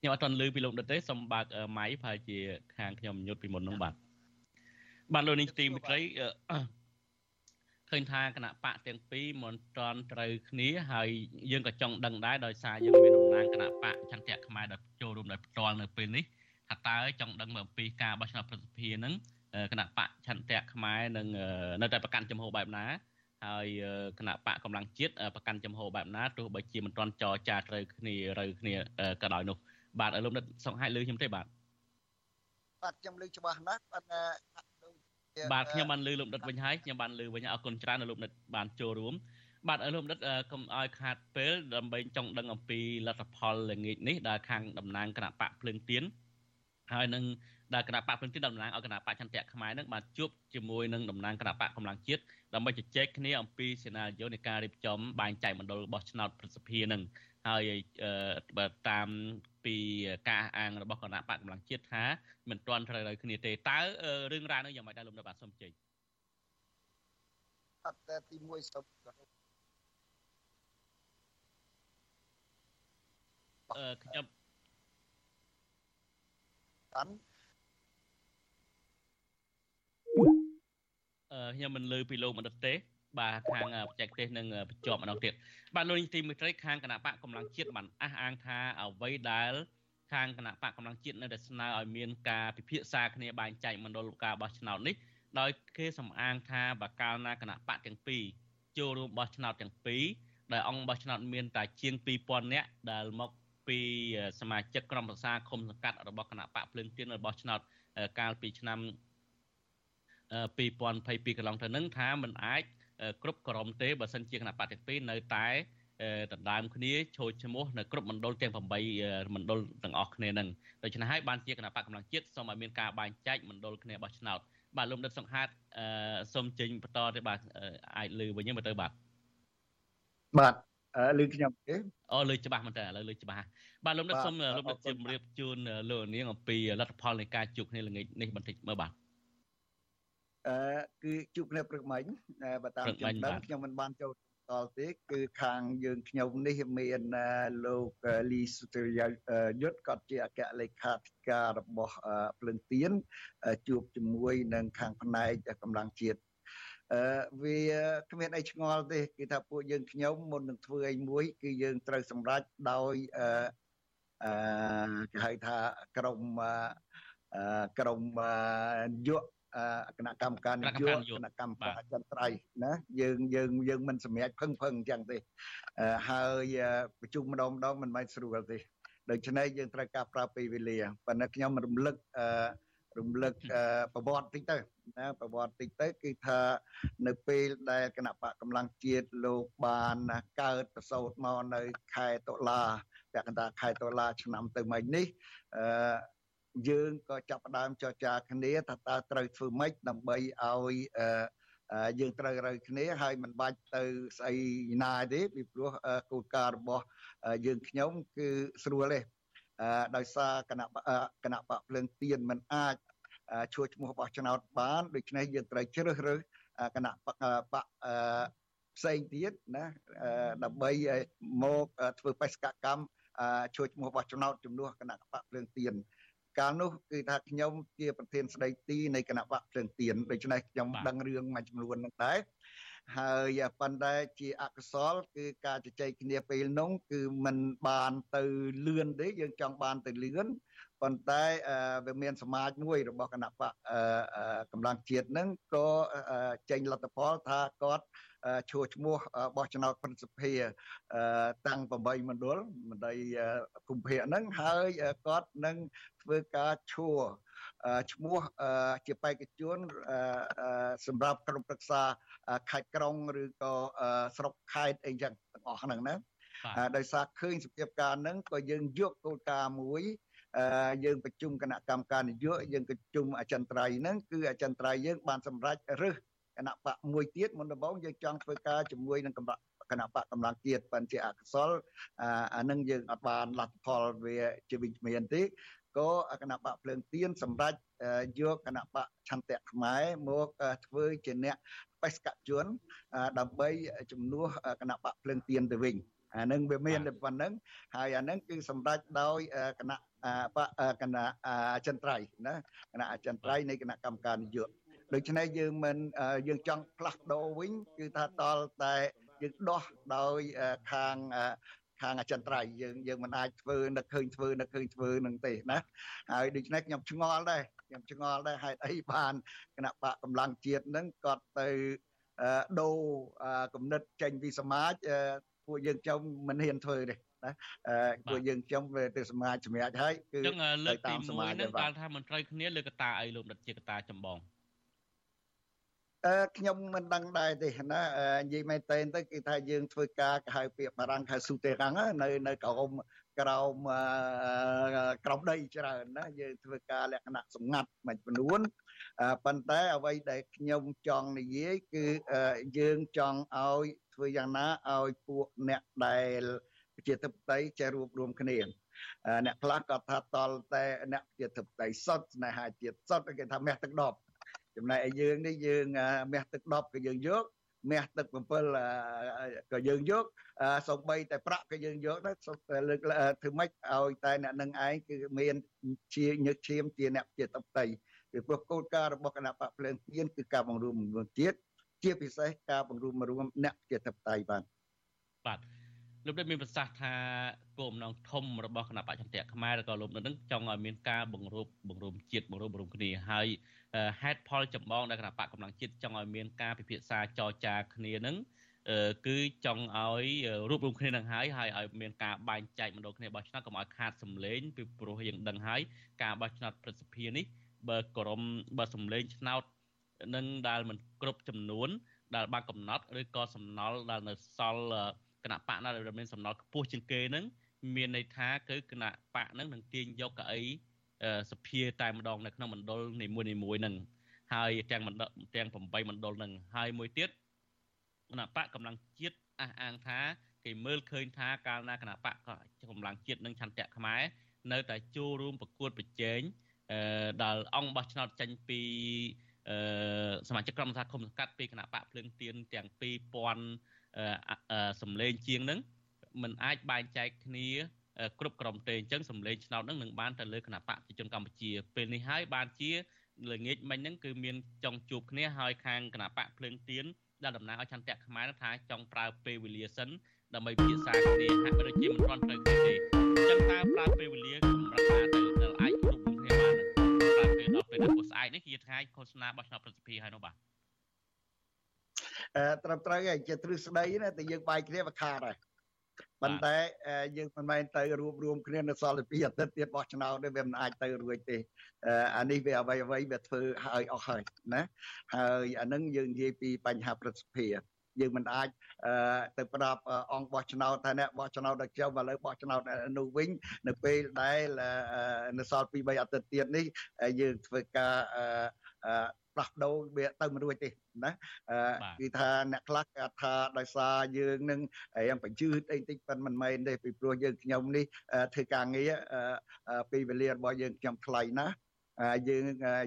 ខ្ញុំអត់ទាន់ឮពីលោកនិតទេសូមបើកម៉ៃប្រហែលជាខាងខ្ញុំញុតពីមុននោះបាទ បាទលោកនាងទីមិត្តរីឃើញថាគណៈបកទាំងពីរមិនទាន់ត្រូវគ្នាហើយយើងក៏ចង់ដឹងដែរដោយសារយើងមានតំណាងគណៈបកចន្ទៈខ្មែរដែលចូលរួមដោយផ្ទាល់នៅពេលនេះថាតើចង់ដឹងអំពីការបោះឆ្នោតប្រសិទ្ធភាពហ្នឹងគណៈបកចន្ទៈខ្មែរនឹងនៅតែប្រកាន់ចំហបែបណាហើយគណៈបកកម្លាំងជាតិប្រកាន់ចំហបែបណាទោះបីជាមិនទាន់ចរចាត្រូវគ្នារើគ្នាក៏ដោយនោះបាទលោកនិតសង្ហែលលើខ្ញុំទេបាទបាទខ្ញុំលើច្បាស់ណាស់បាទ បាទខ្ញុំបានលើលោកដិតវិញហើយខ្ញុំបានលើវិញអរគុណច្រើនលោកដិតបានចូលរួមបាទលោកដិតកុំឲ្យខាតពេលដើម្បីចង់ដឹងអំពីលទ្ធផលល្ងាចនេះដែលខាងតំណាងគណៈបកភ្លើងទៀនហើយនឹងដែលគណៈបកភ្លើងទៀនតំណាងឲ្យគណៈបកចន្ទៈខ្មែរនឹងបានជួបជាមួយនឹងតំណាងគណៈបកកម្លាំងជាតិដើម្បីជជែកគ្នាអំពីសេណារីយ៉ូនៃការរៀបចំបែងចែកមណ្ឌលរបស់ឆ្នោតប្រសិទ្ធភាពនឹង ហើយតាមពីការអាងរបស់គណៈបកកម្លាំងជាតិថាមិនទាន់ត្រូវនៅគ្នាទេតើរឿងរ៉ាវនោះយ៉ាងម៉េចដែរលោកនៅបាទសូមជ័យអត់តែទី1សូមអឺខ្ញុំតាន់អឺខ្ញុំមិនលើពីលោកបណ្ឌិតទេ បាទខាងបច្ចេកទេសនឹងបញ្ចប់ម្ដងទៀតបាទលោកនាយទីមេត្រីខាងគណៈបកកម្លាំងជាតិបានអះអាងថាអ្វីដែលខាងគណៈបកកម្លាំងជាតិនៅតែស្នើឲ្យមានការពិភាក្សាគ្នាបែងចែកមណ្ឌលការបោះឆ្នោតនេះដោយគេសំអាងថាបើកាលណាគណៈបកទាំងពីរចូលរួមបោះឆ្នោតទាំងពីរដែលអង្គបោះឆ្នោតមានតែជាង2000នាក់ដែលមកពីសមាជិកក្រុមប្រឹក្សាឃុំសង្កាត់របស់គណៈបកភ្លើងទៀនរបស់ឆ្នោតកាលពីឆ្នាំ2022កន្លងទៅនឹងថាมันអាច គ្រប់ក្រុមទេបើសិនជាគណៈបកទាំងពីរនៅតែដណ្ដើមគ្នាចូលឈ្មោះនៅគ្រប់មណ្ឌលទាំង8មណ្ឌលទាំងអស់គ្នានឹងដូច្នេះហើយបានជាគណៈបកកម្លាំងជាតិសូមឲ្យមានការបែងចែកមណ្ឌលគ្នាបោះឆ្នោតបាទលោកដិតសង្ហាតអឺសូមចេញបន្តទៅបាទអាចលឺវិញមើលទៅបាទបាទលឺខ្ញុំទេអូលឺច្បាស់មែនតើឥឡូវលឺច្បាស់បាទលោកដិតសូមលោកដិតជម្រាបជូនលោកនាងអំពីលទ្ធផលនៃការជួបគ្នាល្ងាចនេះបន្តិចមើលបាទ អឺគឺជួបគ្នាព្រឹកមិញបើតាមខ្ញុំដឹងខ្ញុំមិនបានចូលតល់ទេគឺខាងយើងខ្ញុំនេះមានលោកលីសុទរិយយុទ្ធគាត់ជាអគ្គលេខាធិការរបស់ភ្លឹងទៀនជួបជាមួយនឹងខាងផ្នែកកម្លាំងជាតិអឺវាគ្មានអីឆ្ងល់ទេគឺថាពួកយើងខ្ញុំមុននឹងធ្វើអីមួយ គឺយើងត្រូវសម្រេចដោយអឺអឺគេហៅថាក្រុមអឺក្រុមយុ គណៈកម្មការនយោបាយគណៈកម្មការអចិន្ត្រៃយ៍ណាយើងយើងយើងមិនសម្រេចភឹងភឹងអញ្ចឹងទេហើយប្រជុំម្ដងម្ដងមិនមែនស្រួលទេដូច្នេះយើងត្រូវការប្រើពេលវេលាប៉ុន្តែខ្ញុំរំលឹករំលឹកប្រវត្តិតិចទៅណាប្រវត្តិតិចទៅគឺថានៅពេលដែលគណៈបកកម្លាំងជាតិលោកបានកើតប្រសូតមកនៅខែតុលាពាក់កណ្ដាលខែតុលាឆ្នាំទៅមិញនេះអឺ យើងក៏ចាប់ផ្ដើមចរចាគ្នាថាតើត្រូវធ្វើម៉េចដើម្បីឲ្យយើងត្រូវរើគ្នាហើយមិនបាច់ទៅស្អីណាទេពីព្រោះគោលការណ៍របស់យើងខ្ញុំគឺស្រួលទេដោយសារគណៈគណៈបកភ្លើងទៀនមិនអាចឈួរឈ្មោះបោះឆ្នោតបានដូច្នេះយើងត្រូវជ្រើសរើសគណៈបកបកផ្សេងទៀតណាដើម្បីមកធ្វើបេសកកម្មជួយឈ្មោះបោះឆ្នោតជំនួសគណៈបកភ្លើងទៀន កាលនោះគឺថាខ្ញុំជាប្រធានស្ដីទីនៃគណៈបកភ្លើងទៀនដូច្នេះខ្ញុំដឹងរឿងមួយចំនួនហ្នឹងដែរហើយប៉ុន្តែជាអកុសល គឺការជជែកគ្នាពេលនោះគឺมันបានទៅលឿនទេយើងចង់បានទៅលឿនប៉ុន្តែវាមានសមាជមួយរបស់គណៈបកកម្លាំងជាតិហ្នឹងក៏ចេញលទ្ធផលថាគាត់ ឈួរឈ្មោះបោះឆ្នោតព្រឹទ្ធសភាតាំង8មណ្ឌលមណ្ឌលគុំភៈហ្នឹងហើយគាត់នឹងធ្វើការឈួរឈ្មោះជាបេក្ខជនសម្រាប់ក្រុមប្រឹក្សាខេត្តក្រុងឬក៏ស្រុកខេត្តអីចឹងទាំងអស់ហ្នឹងណាដោយសារឃើញសភាពការហ្នឹងក៏យើងយកគោលការណ៍មួយយើងប្រជុំគណៈកម្មការនយោបាយយើងប្រជុំអចិន្ត្រៃយ៍ហ្នឹងគឺអចិន្ត្រៃយ៍យើងបានសម្រេចរើស គណៈបកមួយទៀតមុនដំបូងយើងចង់ធ្វើការជាមួយនឹងគណៈបកកម្លាំងជាតិប៉ុន្តែជាអកុសលអានឹងយើងអត់បានលទ្ធផលវាជាវិជ្ជមានទេក៏គណៈបកភ្លើងទៀនសម្រាប់យកគណៈបកឆន្ទៈខ្មែរមកធ្វើជាអ្នកបេសកជនដើម្បីជំនួសគណៈបកភ្លើងទៀនទៅវិញអានឹងវាមានតែប៉ុណ្្នឹងហើយអានឹងគឺសម្ដេចដោយគណៈបកគណៈអចិន្ត្រៃយ៍ណាគណៈអចិន្ត្រៃយ៍នៃគណៈកម្មការនយោបាយ ដូច្នេះយើងមិនយើងចង់ផ្លាស់ប្ដូរវិញគឺថាតលតែយើងដោះដោយខាងខាងអចិន្ត្រៃយ៍យើងយើងមិនអាចធ្វើនឹកឃើញធ្វើនឹកឃើញធ្វើនឹងទេណាហើយដូច្នេះខ្ញុំឆ្ងល់ដែរខ្ញុំឆ្ងល់ដែរហេតុអីបានគណៈបកកម្លាំងជាតិនឹងគាត់ទៅដូរគំនិតចេញពីសមាជពួកយើងចង់មិនហ៊ានធ្វើទេណាពួកយើងខ្ញុំទៅសមាជសម្រាប់ហើយគឺលើកទី1ហ្នឹងបានថាមិនត្រូវគ្នាលើកតាអីលោកដិតជាកតាចម្បង អឺខ្ញុំមិនដឹងដែរទេណានិយាយមែនតើទៅគឺថាយើងធ្វើការគេហៅពាក្យបារាំងហៅស៊ូតេរ៉ាំងនៅនៅក្រោមក្រោមក្រោមដីច្រើនណាយើងធ្វើការលក្ខណៈសម្ងាត់មួយចំនួនប៉ុន្តែអ្វីដែលខ្ញុំចង់និយាយគឺយើងចង់ឲ្យធ្វើយ៉ាងណាឲ្យពួកអ្នកដែលប្រជាធិបតេយ្យចេះរួបរวมគ្នាអ្នកខ្លះក៏ថាតល់តែអ្នកប្រជាធិបតេយ្យសុទ្ធស្នេហាជាតិសុទ្ធគេថាមាសទឹកដប់ ចំណែកឯយើងនេះយើងមាសទឹក10ក៏យើងយកមាសទឹក7ក៏យើងយកសំបីតែប្រាក់ក៏យើងយកដែរលើកធ្វើម៉េចឲ្យតែអ្នកនឹងឯងគឺមានជាញឹកឈាមជាអ្នកជាតបតីពីព្រោះគោលការណ៍របស់គណៈបកភ្លើងទៀនគឺការបង្រួមមួយទៀតជាពិសេសការបង្រួមរួមអ្នកជាតបតីបាទបាទ លោកដូចមានប្រសាសន៍ថាគោលបំណងធំរបស់គណៈបច្ចិន្ទៈខ្មែរក៏លោកនឹងចង់ឲ្យមានការបង្រួបបង្រួមជាតិបង្រួបបង្រួមគ្នាហើយហេតុផលចម្បងដែលគណៈបកកម្លាំងជាតិចង់ឲ្យមានការពិភាក្សាចរចាគ្នានឹងគឺចង់ឲ្យរួបរวมគ្នានឹងហើយហើយឲ្យមានការបែងចែកម្ដងគ្នាបោះឆ្នោតកុំឲ្យខាតសម្លេងពីព្រោះយើងដឹងហើយការបោះឆ្នោតប្រសិទ្ធភាពនេះបើក្រមបើសម្លេងឆ្នោតនឹងដែលមិនគ្រប់ចំនួនដែលបានកំណត់ឬក៏សំណល់ដែលនៅសល់គ ណៈបកណាដែលមានសំណល់ខ្ពស់ជាងគេនឹងមានន័យថាគឺគណៈបកនឹងនឹងទាញយកកៅអីសភាតែម្ដងនៅក្នុងមណ្ឌលនីមួយនីមួយនឹងហើយទាំងមណ្ឌលទាំង8មណ្ឌលនឹងហើយមួយទៀតគណៈបកកម្លាំងជាតិអះអាងថាគេមើលឃើញថាកាលណាគណៈបកកម្លាំងជាតិនិងឆន្ទៈខ្មែរនៅតែចូលរួមប្រកួតប្រជែងអឺដល់អង្គបោះឆ្នោតចេញពីអឺសមាជិកក្រុមសហគមន៍សង្កាត់ពីគណៈបកភ្លើងទៀនទាំង2000 សម្លេងជាងហ្នឹងมันអាចបែងចែកគ្នាគ្រប់ក្រុមទេអញ្ចឹងសម្លេងឆ្នោតហ្នឹងនឹងបានទៅលើគណៈបកប្រជាជនកម្ពុជាពេលនេះហើយបានជាល្ងាចមិញហ្នឹងគឺមានចង់ជួបគ្នាហើយខាងគណៈបកភ្លើងទៀនដែលតំណាងឲ្យឆន្ទៈខ្មែរថាចង់ប្រើពេលវេលាសិនដើម្បីពិភាក្សាគ្នាហាក់បីដូចជាមិនទាន់ត្រូវគ្នាទេអញ្ចឹងតើប្រើពេលវេលាសម្រាប់ថាទៅដល់អាចជួបគ្នាបានប្រើពេលដល់ពេលដល់ស្អែកនេះជាថ្ងៃឃោសនាបោះឆ្នោតប្រសិទ្ធភាពហើយនោះបាទអឺ ត្រឹមត្រូវហើយជាទ្រឹស្ដីណាតែយើងបាយគ្នាវាខាតហើយប៉ុន្តែយើងមិនមែនទៅរួបរวมគ្នានៅសល់ពីអាទិត្យទៀតបោះឆ្នោតទេវាមិនអាចទៅរួចទេអានេះវាអ្វីអ្វីវាធ្វើឲ្យអស់ហើយណាហើយអានឹងយើងនិយាយពីបញ្ហាប្រសិទ្ធភាពយើងមិនអាចទៅប្រាប់អង្គបោះឆ្នោតថាអ្នកបោះឆ្នោតដល់ខ្ញុំឥឡូវបោះឆ្នោតនោះវិញនៅពេលដែលនៅសល់ពី3អាទិត្យទៀតនេះយើងធ្វើការ ផ្លាស់ប្ដូរវាទៅមិនរួចទេណាគឺថាអ្នកខ្លះគាត់ថាដោយសារយើងនឹងរៀងបញ្ជឺតអីតិចប៉ុន្តែមិនមែនទេពីព្រោះយើងខ្ញុំនេះធ្វើការងារពីវេលារបស់យើងខ្ញុំថ្លៃណាស់យើង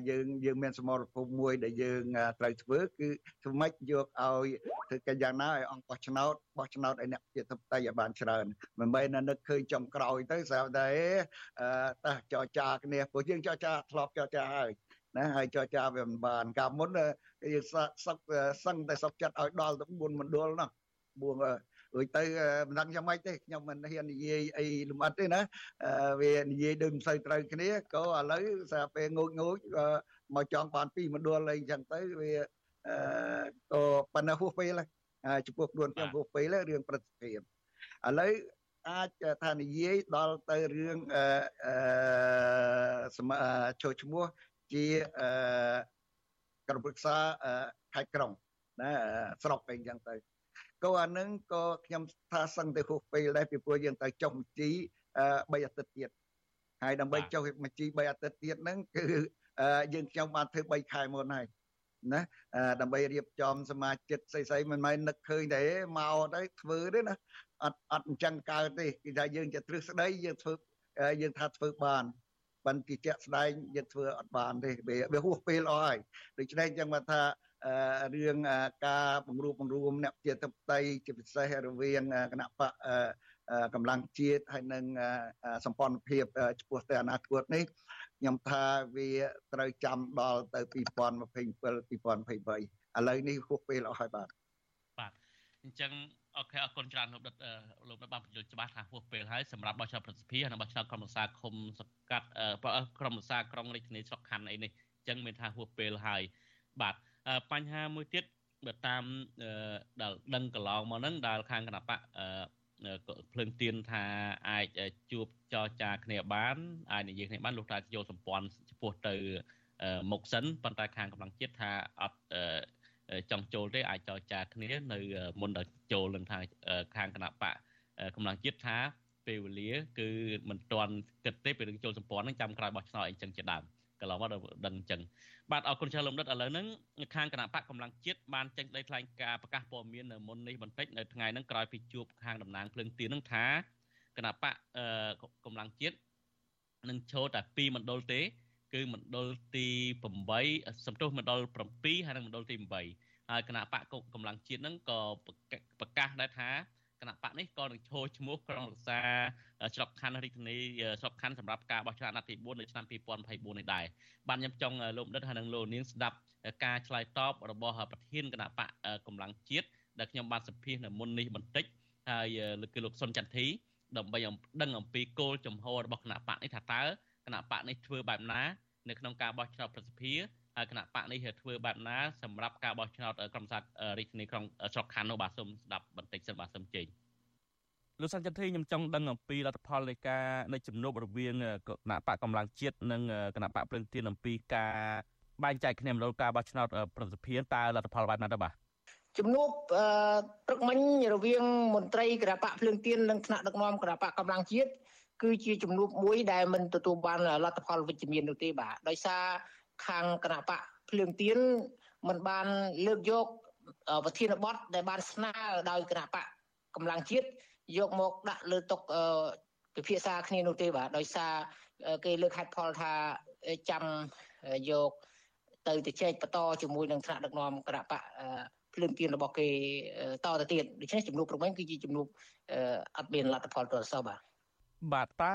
យើងយើងមានសមរភូមិមួយដែលយើងត្រូវធ្វើគឺធ្វើម៉េចយកឲ្យធ្វើកិច្ចយ៉ាងណាឲ្យអង្គបោះឆ្នោតបោះឆ្នោតឲ្យអ្នកជាធិបតីឲ្យបានច្រើនមិនមែននឹកឃើញចំក្រោយទៅស្រាប់តែតើចរចាគ្នាព្រោះយើងចរចាធ្លាប់ចរចាហើយ ណាហើយចរចាវាមិនបានកាលមុនយើងសឹកសឹងតែសុកចិត្តឲ្យដល់ទៅ4មណ្ឌលនោះបួងរួចទៅមិនដឹងយ៉ាងម៉េចទេខ្ញុំមិនហ៊ាននិយាយអីលម្អិតទេណាវានិយាយដូចមិនសូវត្រូវគ្នាក៏ឥឡូវសារពេលងូចងូចមកចង់បានពីមណ្ឌលអីចឹងទៅវាក៏ប៉ុណ្ណឹងហួសពេលហើយចំពោះខ្លួនខ្ញុំហួសពេលរឿងប្រតិភិបឥឡូវអាចថានិយាយដល់ទៅរឿងអឺចូលឈ្មោះ ជាក្រុមប្រឹក្សាខេត្តក្រុងណាស្រុកអីចឹងទៅក៏អានឹងក៏ខ្ញុំថាសឹងទៅហួសពេលដែរពីព្រោះយើងទៅចុះបញ្ជី3អាទិត្យទៀតហើយដើម្បីចុះបញ្ជី3អាទិត្យទៀតហ្នឹងគឺយើងខ្ញុំបានធ្វើ3ខែមុនហើយណាដើម្បីរៀបចំសមាជិកស្អីស្អីមិនមែននឹកឃើញទេមកទៅធ្វើទេណាអត់អត់អញ្ចឹងកើតទេគឺថាយើងជាទ្រឹស្ដីយើងធ្វើយើងថាធ្វើបាន ប៉ុន្តែជាក់ស្ដែងយើងធ្វើអត់បានទេវាហួសពេលអស់ហើយដូច្នេះអញ្ចឹងមកថារឿងការបង្រួបបង្រួមអ្នកជាតបតីជាពិសេសរវាងគណៈបកកម្លាំងជាតិហើយនិងសម្ព័ន្ធភាពចំពោះទៅអនាគតនេះខ្ញុំថាវាត្រូវចាំដល់ទៅ2027 2023ឥឡូវនេះហួសពេលអស់ហើយបាទបាទអញ្ចឹង អូខេអរគុណច្រើនលោកដិតលោកដិតបានបញ្យល់ច្បាស់ថាហួសពេលហើយសម្រាប់បោះឆ្នោតប្រសិទ្ធភាពនិងបោះឆ្នោតក្រុមប្រឹក្សាឃុំសកាត់ក្រុមប្រឹក្សាក្រុងរាជធានីស្រុកខណ្ឌអីនេះអញ្ចឹងមានថាហួសពេលហើយបាទបញ្ហាមួយទៀតបើតាមដែលដឹងកន្លងមកហ្នឹងដែលខាងគណៈបកភ្លើងទៀនថាអាចជួបចរចាគ្នាបានអាចនិយាយគ្នាបានលោកតាយកសម្ព័ន្ធចំពោះទៅមុខសិនប៉ុន្តែខាងកម្លាំងជាតិថាអត់ ចង់ចូលទេអាចចរចាគ្នានៅមុនដល់ចូលនឹងថាខាងគណៈបកកម្លាំងជាតិថាពេលវេលាគឺមិនទាន់គិតទេពីរឿងចូលសម្ព័ន្ធនឹងចាំក្រោយបោះឆ្នោតអីចឹងជាដើមកន្លងមកដល់ដឹងអញ្ចឹងបាទអរគុណច្រើនលោកដិតឥឡូវហ្នឹងខាងគណៈបកកម្លាំងជាតិបានចេញដីថ្លែងការប្រកាសព័ត៌មាននៅមុននេះបន្តិចនៅថ្ងៃហ្នឹងក្រោយពីជួបខាងតំណាងភ្លើងទៀនហ្នឹងថាគណៈបកកម្លាំងជាតិនឹងចូលតែ2មណ្ឌលទេ គឺមណ្ឌលទី8សំទោសមណ្ឌល7ហើយនិងមណ្ឌលទី8ហើយគណៈបកកម្លាំងជាតិហ្នឹងក៏ប្រកាសដែរថាគណៈបកនេះក៏នឹងឈរឈ្មោះក្រុមរក្សាច្រកខណ្ឌរាជធានីច្រកខណ្ឌសម្រាប់ការបោះឆ្នោតអាណត្តិទី4នៅឆ្នាំ2024នេះដែរបាទខ្ញុំចង់លោកដិតហើយនឹងលោកនាងស្ដាប់ការឆ្លើយតបរបស់ប្រធានគណៈបកកម្លាំងជាតិដែលខ្ញុំបានសម្ភាសនៅមុននេះបន្តិចហើយគឺលោកសុនចន្ទធីដើម្បីដឹងអំពីគោលចំហរបស់គណៈបកនេះថាតើ គណៈបកនេះធ្វើបែបណានៅក្នុងការបោះឆ្នោតប្រសិទ្ធភាពហើយគណៈបកនេះធ្វើបែបណាសម្រាប់ការបោះឆ្នោតក្រុមសារាជធានីក្រុងស្រុកខណ្ឌនោះបាទសូមស្ដាប់បន្តិចសិនបាទសូមជើញលោកសាន់ចន្ទធីខ្ញុំចង់ដឹងអំពីលទ្ធផលនៃការនៃជំនួបរវាងគណៈបកកម្លាំងជាតិនិងគណៈបកព្រឹងទានអំពីការបែងចែកគ្នាមណ្ឌលការបោះឆ្នោតប្រសិទ្ធភាពតើលទ្ធផលបែបណាទៅបាទជំនួបព្រឹកមិញរវាងមន្ត្រីគណៈបកភ្លើងទៀននិងថ្នាក់ដឹកនាំគណៈបកកម្លាំងជាតិ គឺជាជំនួបមួយដែលមិនទទួលបានលទ្ធផលវិជ្ជមាននោះទេបាទដោយសារខាងគណៈបកភ្លើងទៀនមិនបានលើកយកប្រធានបទដែលបានស្នើដោយគណៈបកកម្លាំងជាតិយកមកដាក់លើតុពិភាក្សាគ្នានោះទេបាទដោយសារគេលើកហេតុផលថាចាំយកទៅទៅចែកបន្តជាមួយនឹងថ្នាក់ដឹកនាំគណៈបកភ្លើងទៀនរបស់គេតទៅទៀតដូច្នេះចំនួនប្រមាណគឺជាចំនួនអត់មានលទ្ធផលទាល់សោះបាទ បាទតើ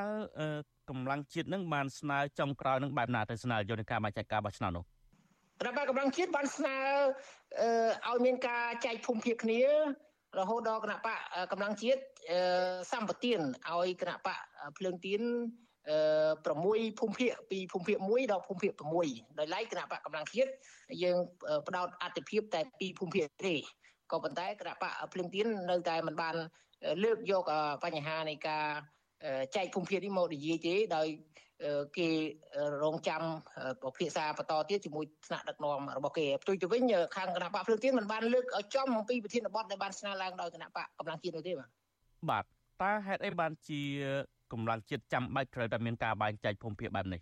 កម្លាំងជាតិនឹងបានស្នើចំក្រោយនឹងបែបណាទៅស្នើយន្តការបញ្ចែកការបោះឆ្នោតនោះរដ្ឋបាលកម្លាំងជាតិបានស្នើឲ្យមានការចែកភូមិភាគគ្នារហូតដល់គណៈបកកម្លាំងជាតិសម្បទានឲ្យគណៈបកភ្លើងទៀន6ភូមិភាគពីភូមិភាគ1ដល់ភូមិភាគ6ដោយឡែកគណៈបកកម្លាំងជាតិយើងផ្ដោតអតិភិបតែពីភូមិភាគទេក៏ប៉ុន្តែគណៈបកភ្លើងទៀននៅតែមិនបានលើកយកបញ្ហានៃការ ចែកភូមិភាគនេះមកនិយាយទេដោយគេរងចាំពិភាក្សាបន្តទៀតជាមួយថ្នាក់ដឹកនាំរបស់គេផ្ទុយទៅវិញខាងគណៈបកភ្លើងទៀនមិនបានលើកឲ្យចំអំពីប្រធានបទដែលបានស្នើឡើងដោយគណៈបកកម្លាំងជាតិនោះទេបាទបាទតើហេតុអីបានជាកម្លាំងជាតិចាំបាច់ត្រូវតែមានការបែងចែកភូមិភាគបែបនេះ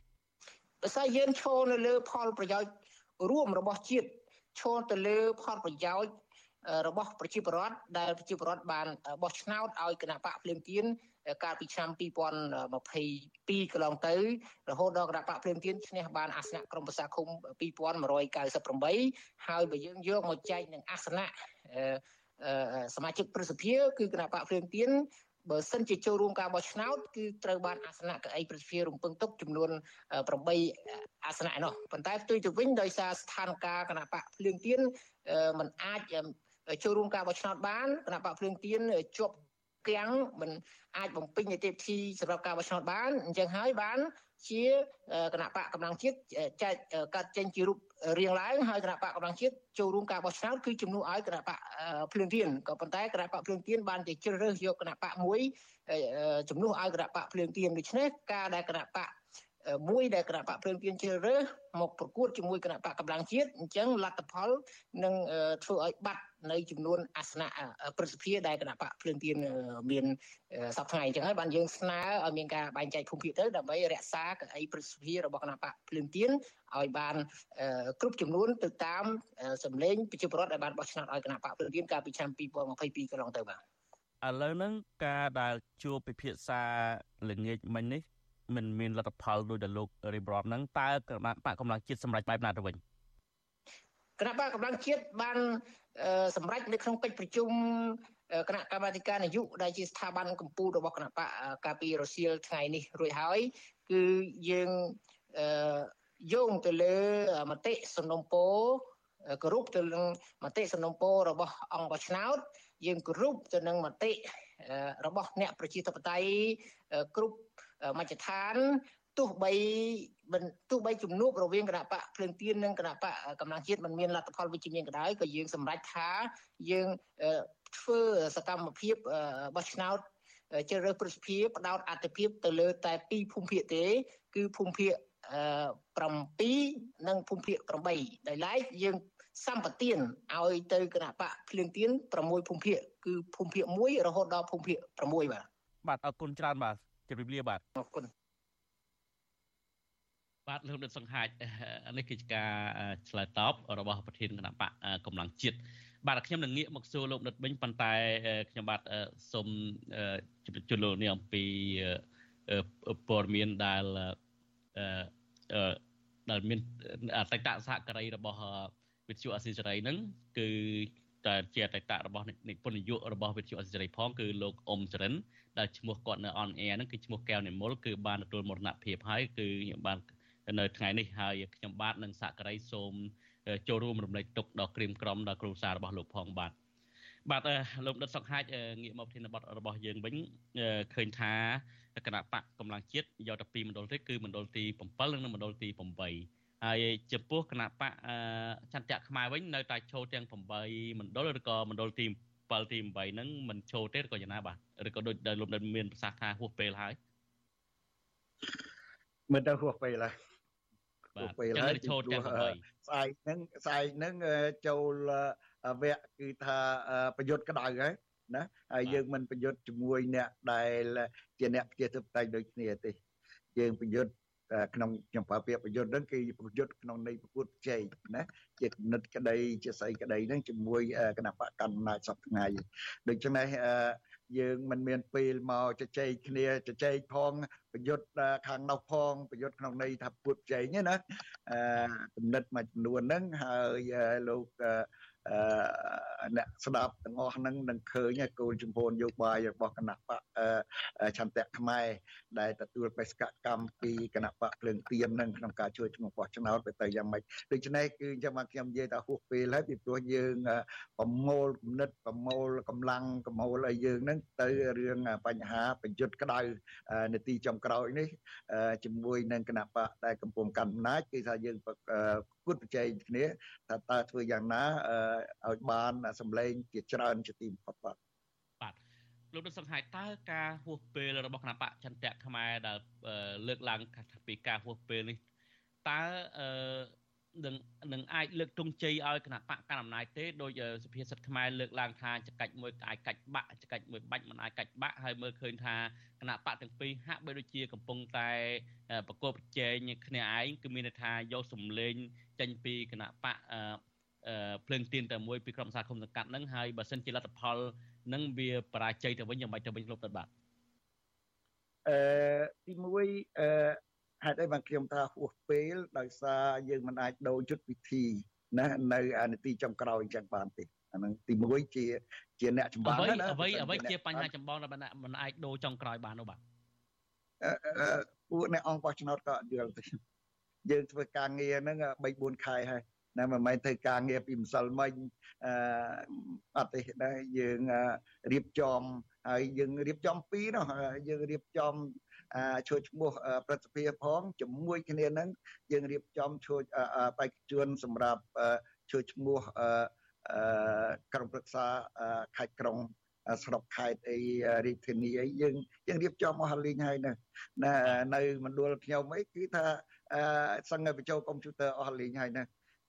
ដោយសារយើងឈរនៅលើផលប្រយោជន៍រួមរបស់ជាតិឈរទៅលើផលប្រយោជន៍របស់ប្រជាពលរដ្ឋដែលប្រជាពលរដ្ឋបានបោះឆ្នោតឲ្យគណៈបកភ្លាមទៀន កាលពីឆ្នាំ2022កន្លងទៅរហូតដល់គណៈបកភ្លាមទៀនឈ្នះបានអាសនៈក្រុមប្រឹក្សាឃុំ2198ហើយបើយើងយកមកចែកនឹងអាសនៈសមាជិកព្រឹទ្ធសភាគឺគណៈបកភ្លាមទៀនបើសិនជាចូលរួមការបោះឆ្នោតគឺត្រូវបានអាសនៈកៅអីប្រសិទ្ធភាពរំពឹងទុកចំនួន8អាសនៈនោះប៉ុន្តែផ្ទុយទៅវិញដោយសារស្ថានភាពគណៈបកភ្លើងទៀនมันអាចចូលរួមការបោះឆ្នោតបានគណៈបកភ្លើងទៀនជាប់ គាំងមិនអាចបំពេញនីតិវិធីសម្រាប់ការបោះឆ្នោតបានអញ្ចឹងហើយបានជាគណៈបកកម្លាំងជាតិចែកកាត់ចេញជារូបរៀងឡើងហើយគណៈបកកម្លាំងជាតិចូលរួមការបោះឆ្នោតគឺជំនួសឲ្យគណៈបកភ្លើងទៀនក៏ប៉ុន្តែគណៈបកភ្លើងទៀនបានទៅជ្រើសរើសយកគណៈបកមួយជំនួសឲ្យគណៈបកភ្លើងទៀនដូច្នេះការដែលគណៈបក មួយដែលគណៈបកភ្លើងទៀនជ្រើសរើសមកប្រកួតជាមួយគណៈបកកម្លាំងជាតិអញ្ចឹងលទ្ធផលនឹងធ្វើឲ្យបាត់នៅចំនួនអាសនៈប្រសិទ្ធភាពដែលគណៈបកភ្លើងទៀនមានសប្តាហ៍ថ្ងៃអញ្ចឹងហើយបានយើងស្នើឲ្យមានការបែងចែកភូមិភាគទៅដើម្បីរក្សាកៅអីប្រសិទ្ធភាពរបស់គណៈបកភ្លើងទៀនឲ្យបានគ្រប់ចំនួនទៅតាមសម្លេងប្រជាពលរដ្ឋដែលបានបោះឆ្នោតឲ្យគណៈបកភ្លើងទៀនកាលពីឆ្នាំ2022កន្លងទៅបាទឥឡូវហ្នឹងការដែលជួបពិភាក្សាល្ងាចមិញនេះ មិនមានលទ្ធផលដោយដែលលោករៀបរាប់ហ្នឹងតើគណៈបកកម្លាំងជាតិសម្រាប់បែបណាទៅវិញគណៈបកកម្លាំងជាតិបានសម្រេចនៅក្នុងកិច្ចប្រជុំគណៈកម្មាធិការនយោបាយដែលជាស្ថាប័នកម្ពុជារបស់គណៈបកកាលពីរសៀលថ្ងៃនេះរួចហើយគឺយើងយោងទៅលើមតិសំណុំពរគោរពទៅនឹងមតិសំណុំពររបស់អង្គបោះឆ្នោត យើងគោរពទៅនឹងមតិរបស់អ្នកប្រជាធិបតេយ្យគ្រប់ មជ្ឈដ្ឋានទោះបីទោះបីជំនួបរវាងគណៈបកភ្លើងទៀននិងគណៈបកកម្លាំងជាតិមិនមានលទ្ធផលវិជ្ជមានក៏ដោយក៏យើងសម្រេចថាយើងធ្វើសកម្មភាពបោះឆ្នោតជ្រើសរើសប្រសិទ្ធភាពផ្ដោតអត្ថភាពទៅលើតែពីរភូមិភាគទេ គឺភូមិភាគ7និងភូមិភាគ8ដោយឡែកយើងសម្បទានឲ្យទៅគណៈបកភ្លើងទៀន6ភូមិភាគគឺភូមិភាគ1រហូតដល់ភូមិភាគ6បាទបាទអរគុណច្រើនបាទ ជម្រាបលាបាទអរគុណបាទលោកដិតសង្ហាចនេះគឺជាការឆ្លើយតបរបស់ប្រធានគណៈបកកម្លាំងជាតិបាទខ្ញុំនឹងងាកមកសួរលោកដិតវិញប៉ុន្តែខ្ញុំបាទសូមជម្រាបជូនលោកនេះអំពីព័ត៌មានដែលដែលមានអតីតសហការីរបស់វិទ្យុអស៊ីសេរីហ្នឹងគឺ តែជាអតីតរបស់និពន្ធនាយករបស់វិទ្យុអសិរ័យផងគឺលោកអ៊ុំចរិនដែលឈ្មោះគាត់នៅអនអែហ្នឹងគឺឈ្មោះកែវនិមលគឺបានទទួលមរណភាពហើយគឺខ្ញុំបាននៅថ្ងៃនេះហើយខ្ញុំបាទនិងសាករីសូមចូលរួមរំលែកទុកដល់ក្រៀមក្រំដល់គ្រួសាររបស់លោកផងបាទបាទលោកដិតសុកហាច់ងាកមកធានបတ်របស់យើងវិញឃើញថាគណៈបកកម្លាំងជាតិយកទៅពីមណ្ឌលទេគឺមណ្ឌលទី7និងមណ្ឌលទី8 ហើយចំពោះគណៈបកចន្ទៈខ្មែរវិញនៅតែឈោទាំង8មណ្ឌលឬក៏មណ្ឌលទី7ទី8ហ្នឹងមិនឈោទេឬក៏យ៉ាងណាបាទឬក៏ដូចដែលលោកដិតមានប្រសាសន៍ថាហួសពេលហើយមិនទៅហួសពេលហើយបាទពេលហើយឈោទាំង8ស្អែកហ្នឹងស្អែកហ្នឹងចូលវគ្គគឺថាប្រយុទ្ធក្តៅហើយណាហើយយើងមិនប្រយុទ្ធជាមួយអ្នកដែលជាអ្នកប្រជាធិបតេយ្យដូចគ្នាទេយើងប្រយុទ្ធ ក្នុងខ្ញុំប្រើពាក្យប្រយុទ្ធហ្នឹងគឺប្រយុទ្ធក្នុងន័យប្រកួតប្រជែងណាជាគណិតក្តីជាស្អីក្តីហ្នឹងជាមួយគណៈបកកណ្ដាលអំណាចសពថ្ងៃដូច្នេះយើងមិនមានពេលមកជជែកគ្នាជជែកផងប្រយុទ្ធខាងនោះផងប្រយុទ្ធក្នុងន័យថាពុតចែងណាអឺគណិតមួយចំនួនហ្នឹងហើយលោក អឺអ្នកស្ដាប់ទាំងអស់ហ្នឹងនឹងឃើញគោលជំហរនយោបាយរបស់គណៈបកឆន្ទៈខ្មែរដែលទទួលបេសកកម្មពីគណៈបកភ្លើងទៀននឹងក្នុងការជួយឈ្មោះបោះឆ្នោតទៅទៅយ៉ាងម៉េចដូច្នេះគឺចាំមកខ្ញុំនិយាយថាហួសពេលហើយពីព្រោះយើងប្រមូលគំនិតប្រមូលកម្លាំងកម្មូលឲ្យយើងហ្នឹងទៅរឿងបញ្ហាប្រយុទ្ធក្តៅនីតិចំក្រោយនេះជាមួយនឹងគណៈបកដែលកំពុងកាន់អំណាចគឺថាយើង គួតប្រជែងគ្នាថាតើធ្វើយ៉ាងណាឲ្យបានសម្លេងជាច្រើនជាទីបំផុតបាទបាទលោកដិតសង្ហៃតើការហួសពេលរបស់គណៈបកចន្ទៈខ្មែរដែលលើកឡើងពីការហួសពេលនេះតើអឺ នឹងនឹងអាចលើកទង់ជ័យឲ្យគណៈបកកណ្ដាលអំណាចទេដោយសុភាសិតខ្មែរលើកឡើងថាចកាច់មួយអាចកាច់បាក់ចកាច់មួយបាច់មិនអាចកាច់បាក់ហើយមើលឃើញថាគណៈបកទាំងពីរហាក់បីដូចជាកំពុងតែប្រកបប្រជែងគ្នាឯងគឺមានន័យថាយកសម្លេងចេញពីគណៈបកភ្លើងទៀនតែមួយពីក្រុមសាគុំសង្កាត់ហ្នឹងហើយបើសិនជាលទ្ធផលនឹងវាបរាជ័យទៅវិញយ៉ាងម៉េចទៅវិញលោកទៅបាទអឺទី1អឺ ហេតុអីបានខ្ញុំថាហួសពេលដោយសារយើងមិនអាចដូរយុទ្ធវិធីណានៅអានីតិចំក្រោយអញ្ចឹងបានទេអានឹងទី1ជាជាអ្នកចម្បាំងណាអ្វីអ្វីជាបញ្ហាចម្បងដែលមិនអាចដូរចុងក្រោយបាននោះបាទពួកអ្នកអង្គបោះឆ្នោតក៏យល់ទេយើងធ្វើការងារហ្នឹង3 4ខែហើយណាមិនមែនធ្វើការងារពីម្សិលមិញអឺអត់ទេដែរយើងរៀបចំហើយយើងរៀបចំពីរនោះយើងរៀបចំ ជួយឈ្មោះប្រតិភិផងជាមួយគ្នានឹងយើងរៀបចំជួយបេក្ខជនសម្រាប់ជួយឈ្មោះក្រុមប្រឹក្សាខេត្តក្រុងស្រុកខេត្តអីរាជធានីអីយើងយើងរៀបចំអស់លីងហើយណានៅមណ្ឌលខ្ញុំអីគឺថាសង្ឃបញ្ចូលកុំព្យូទ័រអស់លីងហើយណា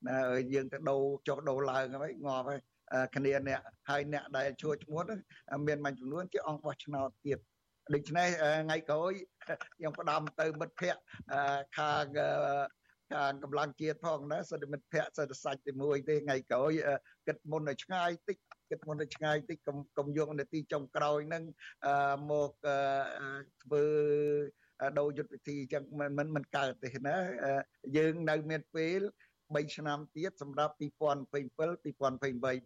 ណាយើងទៅដូរចុះដូរឡើងហើយងាប់ហើយគ្នាអ្នកហើយអ្នកដែលជួយឈ្មោះមានមួយចំនួនជាអង្គបោះឆ្នោតទៀតដូច្នេះថ្ងៃក្រោយ ខ្ញុំផ្ដាំទៅមិត្តភ័ក្តិខាងខាងកម្លាំងជាតិផងណាសិទ្ធិមិត្តភ័ក្តិសិទ្ធិសាច់ទីមួយទេថ្ងៃក្រោយគិតមុនឲ្យឆ្ងាយតិចគិតមុនឲ្យឆ្ងាយតិចកុំកុំយកនាទីចុងក្រោយហ្នឹងមកធ្វើដូរយុទ្ធវិធីចឹងមិនមិនមិនកើតទេណាយើងនៅមានពេល 3ឆ្នាំទៀតសម្រាប់2027 2028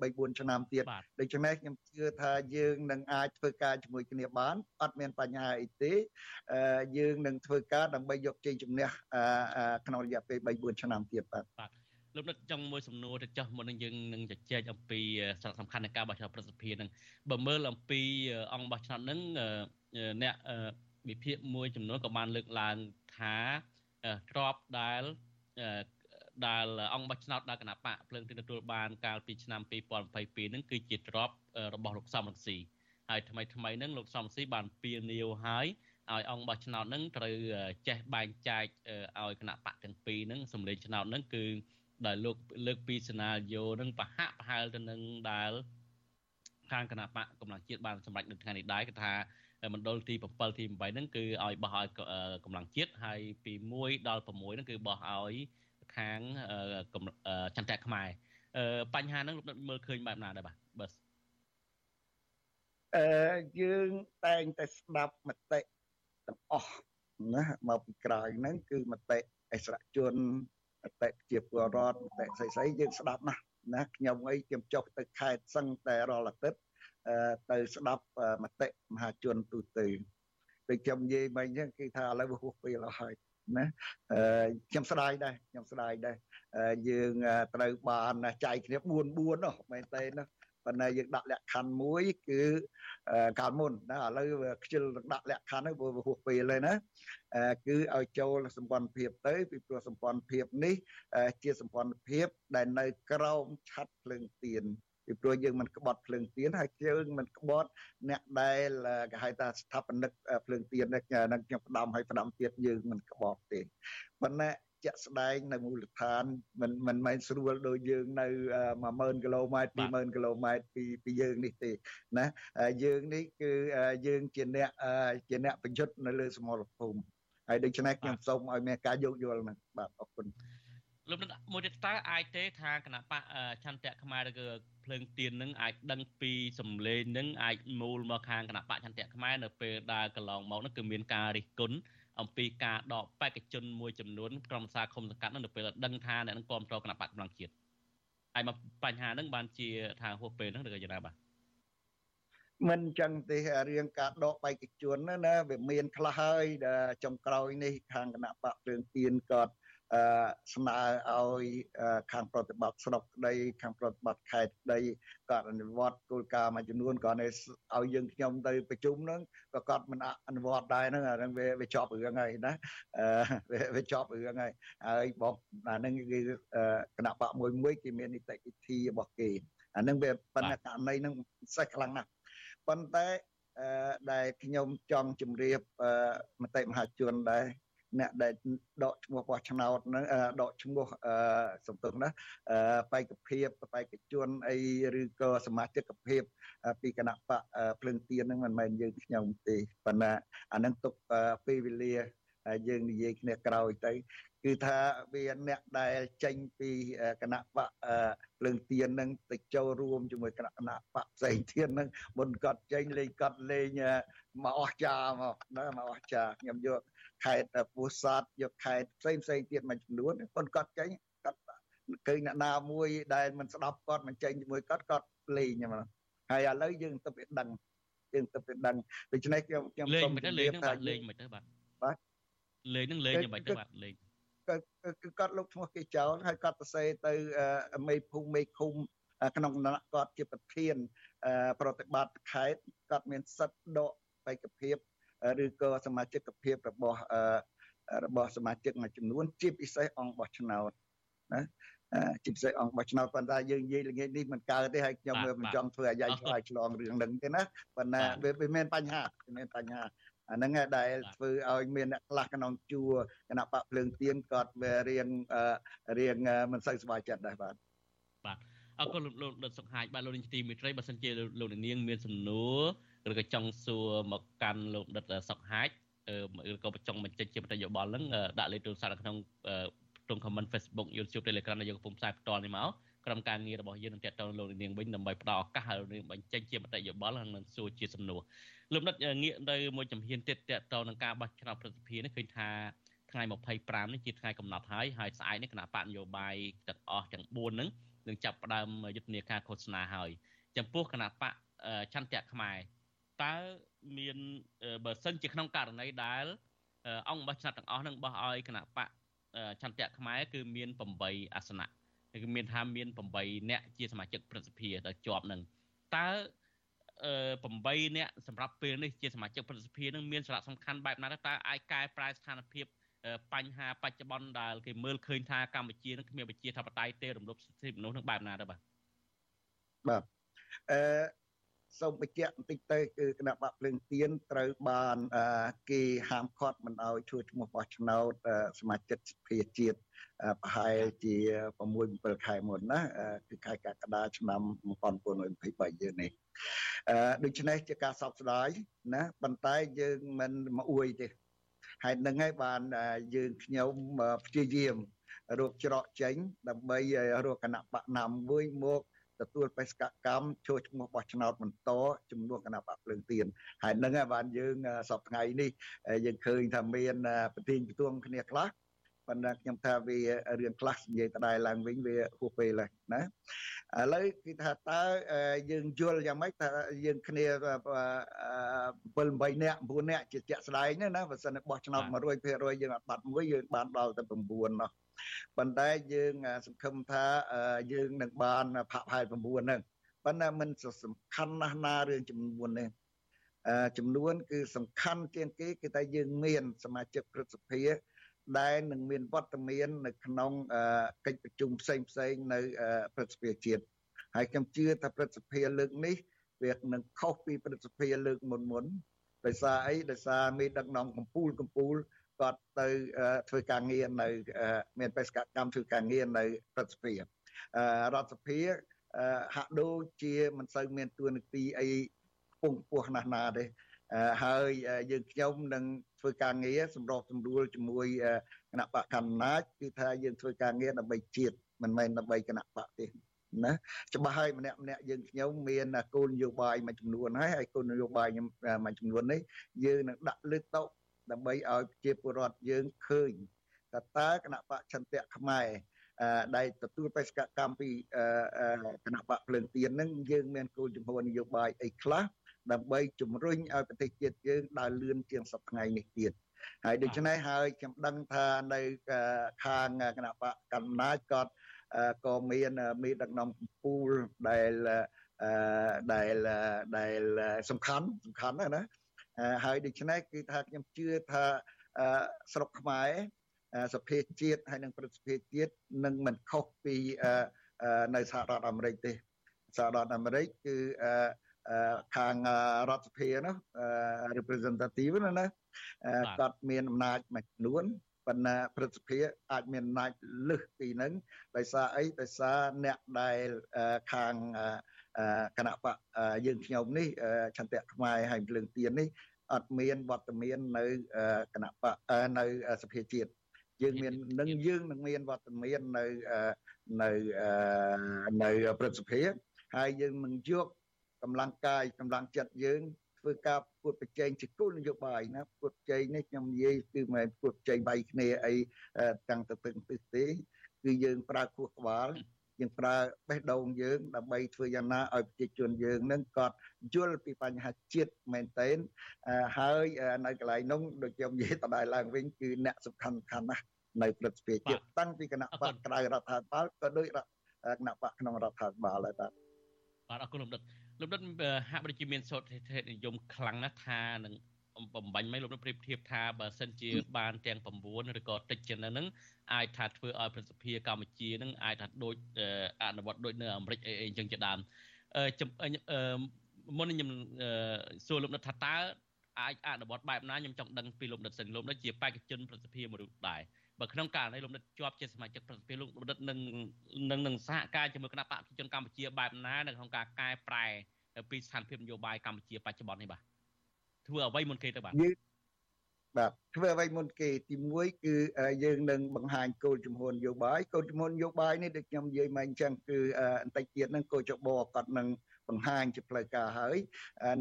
3 4ឆ្នាំទៀតដូច្នេះខ្ញុំជឿថាយើងនឹងអាចធ្វើការជាមួយគ្នាបានអត់មានបញ្ហាអីទេយើងនឹងធ្វើការដើម្បីយកជ័យជំនះក្នុងរយៈពេល3 4ឆ្នាំទៀតបាទបាទលោកនឹកចង់មួយសំណួរទៅចោះមុននឹងយើងនឹងជជែកអំពីសារៈសំខាន់នៃការបោះឆ្នោតប្រសិទ្ធភាពនឹងបើមើលអំពីអង្គបោះឆ្នោតនឹងអ្នកវិភាគមួយចំនួនក៏បានលើកឡើងថាក្របដែល ដែលអង្គបោះឆ្នោតដល់គណៈបកភ្លើងទីទទួលបានកាលពីឆ្នាំ2022ហ្នឹងគឺជាទ្របរបស់លោកសំរងស៊ីហើយថ្មីថ្មីហ្នឹងលោកសំស៊ីបានពៀនាវហើយឲ្យអង្គបោះឆ្នោតហ្នឹងត្រូវចេះបែងចែកឲ្យគណៈបកទាំងពីរហ្នឹងសម្លេងឆ្នោតហ្នឹងគឺដែលលោកលើកពីសេណារីយ៉ូហ្នឹងប្រហាក់ប្រហែលទៅនឹងដែលខាងគណៈបកកម្លាំងជាតិបានសម្រេចនៅថ្ងៃនេះដែរគឺថាមណ្ឌលទី7ទី8ហ្នឹងគឺឲ្យបោះឲ្យកម្លាំងជាតិហើយពី1ដល់6ហ្នឹងគឺបោះឲ្យ ខាងចន្ទៈខ្មែរបញ្ហាហ្នឹងលោកមើលឃើញបែបណាដែរបាទបើអឺយើងតែងតែស្ដាប់មតិទាំងអស់ណាមកពីក្រោយហ្នឹងគឺមតិអិសរាជជនមតិជាពលរដ្ឋមតិស្អីស្អីយើងស្ដាប់ណាស់ណាខ្ញុំអីខ្ញុំចុះទៅខេត្តសឹងតែរាល់អាទិត្យទៅស្ដាប់មតិមហាជនទូទៅដូចខ្ញុំនិយាយមិញហ្នឹងគឺថាឥឡូវហួសពេលអស់ហើយ ណាអឺខ្ញុំស្ដាយដែរខ្ញុំស្ដាយដែរយើងត្រូវបានចែកគ្នា4 4នោះមែនទេណាប៉ុន្តែយើងដាក់លក្ខខណ្ឌមួយគឺកាលមុនណាឥឡូវខ្ជិលដាក់លក្ខខណ្ឌហ្នឹងព្រោះហួសពេលហើយណាគឺឲ្យចូលសម្ព័ន្ធភាពទៅពីព្រោះសម្ព័ន្ធភាពនេះជាសម្ព័ន្ធភាពដែលនៅក្រោមឆ័ត្រភ្លើងទៀន ពីព្រោះយើងមិនក្បត់ភ្លើងទៀនហើយយើងមិនក្បត់អ្នកដែលគេហៅថាស្ថាបនិកភ្លើងទៀននេះនឹងខ្ញុំផ្ដំឲ្យផ្ដំទៀតយើងមិនក្បត់ទេប៉ុន្តែជាក់ស្ដែងនៅមូលដ្ឋានមិនមិនមែនស្រួលដូចយើងនៅ10000គីឡូម៉ែត្រ20000គីឡូម៉ែត្រពីពីយើងនេះទេណាយើងនេះគឺយើងជាអ្នកជាអ្នកប្រយុទ្ធនៅលើសមរភូមិហើយដូច្នេះខ្ញុំសូមឲ្យមានការយោគយល់ហ្នឹងបាទអរគុណ លោកមួយទៀតតើអាចទេថាគណៈបកឆន្ទៈខ្មែរឬក៏ភ្លើងទៀននឹងអាចដឹងពីសម្លេងនឹងអាចមូលមកខាងគណៈបកឆន្ទៈខ្មែរនៅពេលដែលកន្លងមកនោះគឺមានការរិះគន់អំពីការដកបេក្ខជនមួយចំនួនក្រុមសាឃុំសង្កាត់នោះនៅពេលដឹងថាអ្នកនឹងគ្រប់គ្រងគណៈបកកម្លាំងជាតិហើយមកបញ្ហាហ្នឹងបានជាថាហួសពេលហ្នឹងឬក៏យ៉ាងណាបាទមិនចឹងទេរឿងការដកបេក្ខជនណាវាមានខ្លះហើយចុងក្រោយនេះខាងគណៈបកភ្លើងទៀនគាត់ ស្នើឲ្យខាងប្រតិបត្តិស្រុកក្តីខាងប្រតិបត្តិខេត្តក្តីក៏អនុវត្តគោលការណ៍មួយចំនួនក៏ឲ្យយើងខ្ញុំទៅប្រជុំហ្នឹងក៏គាត់មិនអនុវត្តដែរហ្នឹងអាហ្នឹងវាវាជាប់រឿងហើយណាវាជាប់រឿងហើយហើយបងអាហ្នឹងគឺគណៈបកមួយមួយគេមាននីតិវិធីរបស់គេអាហ្នឹងវាប៉ុន្តែករណីហ្នឹងពិសេសខ្លាំងណាស់ប៉ុន្តែដែលខ្ញុំចង់ជម្រាបមតិមហាជនដែរ អ្នកដែលដកឈ្មោះបោះឆ្នោតហ្នឹងដកឈ្មោះសំទុះណាបេក្ខភាពបេក្ខជនអីឬក៏សមាជិកភាពពីគណៈបកភ្លឹងទៀនហ្នឹងមិនមែនយើងខ្ញុំទេប៉ុន្តែអាហ្នឹងទុកពេលវេលាយើងនិយាយគ្នាក្រោយទៅគឺថាវាអ្នកដែលចេញពីគណៈបកភ្លើងទៀននឹងទៅចូលរួមជាមួយគណៈគណៈបកផ្សេងទៀតនឹងមុនកត់ចេញលេងកត់លេងមកអស់ចាមកណាមកអស់ចាខ្ញុំយក ខេត្តពោធិ៍សាត់យកខេត្តផ្សេងផ្សេងទៀតមួយចំនួនប៉ុនកត់ចេញគាត់ឃើញអ្នកណាមួយដែលមិនស្ដាប់គាត់មិនចេញជាមួយគាត់គាត់លេងហ្នឹងហើយឥឡូវយើងទៅវាដឹងយើងទៅវាដឹងដូច្នេះខ្ញុំខ្ញុំសូមលេងមិនទៅលេងហ្នឹងបាទលេងមិនទៅបាទបាទលេងហ្នឹងលេងយ៉ាងម៉េចទៅបាទលេងគឺគាត់លោកឈ្មោះគេចោលហើយគាត់ទៅសេទៅមេភូមិមេឃុំក្នុងគណៈគាត់ជាប្រធានប្រតិបត្តិខេត្តគាត់មានសិទ្ធិដកបេក្ខភាព ឬក៏សមាជិកភាពរបស់របស់សមាជិកមួយចំនួនជាពិសេសអង្គបោះឆ្នោតណាជាពិសេសអង្គបោះឆ្នោតប៉ុន្តែយើងនិយាយល្ងាចនេះមិនកើតទេហើយខ្ញុំមិនចង់ធ្វើអាយ៉ៃឆ្លើយឆ្លងរឿងហ្នឹងទេណាប៉ុន្តែវាមានបញ្ហាមានបញ្ហាអាហ្នឹងដែលធ្វើឲ្យមានអ្នកខ្លះក្នុងជួរគណៈបកភ្លើងទៀនគាត់វារៀងរៀងមិនសូវស្បាយចិត្តដែរបាទបាទអរគុណលោកដិតសុខហាយបាទលោកនាងទីមេត្រីបើសិនជាលោកនាងមានសំណួរ ឬក៏ចង់សួរមកកាន់លោកដិតសុខហាយឬក៏ចង់បញ្ចេញជាមតិយោបល់ហ្នឹងដាក់លេខទូរស័ព្ទនៅក្នុងក្នុង comment Facebook YouTube Telegram ដែលយើងកំពុងផ្សាយផ្ទាល់នេះមកក្រុមការងាររបស់យើងនឹងតាក់ទងលោកនាងវិញដើម្បីផ្ដល់ឱកាសឲ្យលោកនាងបញ្ចេញជាមតិយោបល់ហើយនឹងសួរជាសំណួរលោកនិតងាកទៅមួយចំហៀនទៀតតាក់ទងនឹងការបោះឆ្នោតប្រសិទ្ធភាពនេះឃើញថាថ្ងៃ25នេះជាថ្ងៃកំណត់ហើយហើយស្អែកនេះគណៈបកនយោបាយទាំងអស់ទាំង4ហ្នឹងនឹងចាប់ផ្ដើមយុទ្ធនាការឃោសនាហើយចំពោះគណៈបកចន្ទៈខ្មែរ តើមានបើសិនជាក្នុងករណីដែលអង្គបោះឆ្នោតទាំងអស់នឹងបោះឲ្យគណៈបកចន្ទៈខ្មែរគឺមាន8អាសនៈគឺមានថាមាន8អ្នកជាសមាជិកប្រសិទ្ធិដែលជាប់នឹងតើ8នាក់សម្រាប់ពេលនេះជាសមាជិកប្រសិទ្ធិនឹងមានសារៈសំខាន់បែបណាតើអាចកែប្រែស្ថានភាពបញ្ហាបច្ចុប្បន្នដែលគេមើលឃើញថាកម្ពុជានឹងគ្មានប្រជាធិបតេយ្យទេរំលោភសិទ្ធិមនុស្សនឹងបែបណាទៅបាទបាទអឺ សូមបញ្ជាក់បន្តិចទៅគឺគណៈបកភ្លើងទៀនត្រូវបានគេហាមឃាត់មិនឲ្យជួយឈ្មោះបោះឆ្នោតសមាជិកសភាជាតិប្រហែលជា6 7ខែមុនណាគឺខែកក្កដាឆ្នាំ1923យើងនេះអឺដូច្នេះជាការសោកស្ដាយណាប៉ុន្តែយើងមិនមកអួយទេហើយនឹងហើយបានយើងខ្ញុំព្យាយាមរកច្រកចេញដើម្បីរកគណៈបកណាមួយមក ទទួលបេសកកម្មចូលឈ្មោះបោះឆ្នោតបន្តជំនួសគណៈបកភ្លើងទៀនហើយនឹងបានយើងសពថ្ងៃនេះយើងឃើញថាមានប្រធានប្រទួងគ្នាខ្លះប៉ុន្តែខ្ញុំថាវារឿងខ្លះនិយាយដដែលឡើងវិញវាហួសពេលហើយណាឥឡូវគឺថាតើយើងយល់យ៉ាងម៉េចថាយើងគ្នា7 8នាក់9នាក់ជាជាក់ស្ដែងណាបើសិនបោះឆ្នោត100%យើងអត់បាត់មួយយើងបានដល់ទៅ9ណោះ ប៉ុន្តែយើងសង្ឃឹមថាយើងនឹងបានផាក់ផែល9ហ្នឹងប៉ុន្តែมันសំខាន់ណាស់ណារឿងចំនួននេះចំនួនគឺសំខាន់ជាងគេគឺថាយើងមានសមាជិកព្រឹទ្ធសភាដែលនឹងមានវត្តមាននៅក្នុងកិច្ចប្រជុំផ្សេងផ្សេងនៅព្រឹទ្ធសភាជាតិហើយខ្ញុំជឿថាព្រឹទ្ធសភាលើកនេះវានឹងខុសពីព្រឹទ្ធសភាលើកមុនមុនដោយសារអីដោយសារមានដឹកនាំកម្ពុជាកម្ពុជា គាត់ទៅធ្វើការងារនៅ មានបេសកកម្មធ្វើការងារនៅព្រឹទ្ធសភារដ្ឋសភាហាក់ដូចជាមិនសូវមានទួនាទីអីពងពោះណាស់ណាទេហើយយើងខ្ញុំនឹងធ្វើការងារសម្របសម្រួលជាមួយគណៈបកកណ្ណាចគឺថាយើងធ្វើការងារដើម្បីជាតិមិនមែនដើម្បីគណៈបកទេណាច្បាស់ហើយម្នាក់ម្នាក់យើងខ្ញុំមានគោលនយោបាយមួយចំនួនហើយហើយគោលនយោបាយមួយចំនួននេះយើងនឹងដាក់លើតុ ដើម្បីឲ្យប្រជាពលរដ្ឋយើងឃើញថាតើគណៈបកឆន្ទៈខ្មែរដែលទទួលបេសកកម្មពីគណៈបកភ្លើងទៀនហ្នឹងយើងមានគោលចំហនយោបាយអីខ្លះដើម្បីជំរុញឲ្យប្រទេសជាតិយើងដើរលឿនជាងសប្តាហ៍នេះទៀតហើយដូច្នេះហើយខ្ញុំដឹងថានៅខាងគណៈបកកម្មាក៏ក៏មានមេដឹកនាំកម្ពុជាដែលដែលដែលសំខាន់សំខាន់ណា ហើយដូច្នេះគឺថាខ្ញុំជឿថាស្រុកខ្មែរសភាជាតិហើយនិងប្រតិភិជាតិនឹងមិនខុសពីនៅសហរដ្ឋអាមេរិកទេសហរដ្ឋអាមេរិកគឺខាងរដ្ឋសភាណា representative ណាណាគាត់មានអំណាចមួយចំនួនប៉ុន្តែព្រឹទ្ធសភាអាចមានអំណាចលើសពីហ្នឹងដោយសារអីដោយសារអ្នកដែលខាងគណៈបកយើងខ្ញុំនេះឆន្ទៈខ្មែរហើយភ្លើងទៀននេះ អត់មានវត្តមាននៅគណៈបកនៅសភាជាតិយើងមាននឹងយើងនឹងមានវត្តមាននៅនៅនៅព្រឹទ្ធសភាហើយយើងនឹងយកកម្លាំងកាយកម្លាំងចិត្តយើងធ្វើការប្រកួតប្រជែងជាគោលនយោបាយណាប្រកួតប្រជែងនេះខ្ញុំនិយាយគឺមិនប្រកួតប្រជែងបៃគ្នាអីទាំងទៅទឹកទិសទេគឺយើងប្រើខួរក្បាល យើងប្រើបេះដូងយើងដើម្បីធ្វើយ៉ាងណាឲ្យប្រជាជនយើងនឹងគាត់យល់ពីបញ្ហាជាតិមែនទែនហើយនៅកន្លែងនោះដូចខ្ញុំនិយាយតដែលឡើងវិញគឺអ្នកសំខាន់សំខាន់ណាស់នៅព្រឹទ្ធសភាជាតិតាំងពីគណៈបកក្រៅរដ្ឋាភិបាលក៏ដូចគណៈបកក្នុងរដ្ឋាភិបាលដែរបាទបាទអរគុណលោកដិតលោកដិតហាក់បីជាមានសោតហេតុនិយមខ្លាំងណាស់ថានឹង បំបញ្ញមិនលោកប្រៀបធៀបថាបើសិនជាបានទាំង9ឬក៏តិចជាងហ្នឹងអាចថាធ្វើឲ្យប្រសិទ្ធភាពកម្ពុជានឹងអាចថាដូចអនុវត្តដូចនៅអាមេរិកអីអញ្ចឹងជាដើមអឺមុនខ្ញុំសួរលោកដិតថាតើអាចអនុវត្តបែបណាខ្ញុំចង់ដឹងពីលោកដិតសិនលោកដិតជាបេក្ខជនប្រសិទ្ធភាពមនុស្សដែរបើក្នុងករណីលោកដិតជាប់ជាសមាជិកប្រសិទ្ធភាពលោកដិតនឹងនឹងនឹងសហការជាមួយគណៈបកប្រជាជនកម្ពុជាបែបណានៅក្នុងការកែប្រែពីស្ថានភាពនយោបាយកម្ពុជាបច្ចុប្បន្ននេះបាទ ធ្វើអ្វីមុនគេទៅបាទបាទធ្វើអ្វីមុនគេទី1គឺយើងនឹងបង្ហាញគោលជំហរនយោបាយគោលជំហរនយោបាយនេះដូចខ្ញុំនិយាយមកអញ្ចឹងគឺបន្តិចទៀតហ្នឹងគោចបគាត់នឹងបង្ហាញជាផ្លូវការហើយ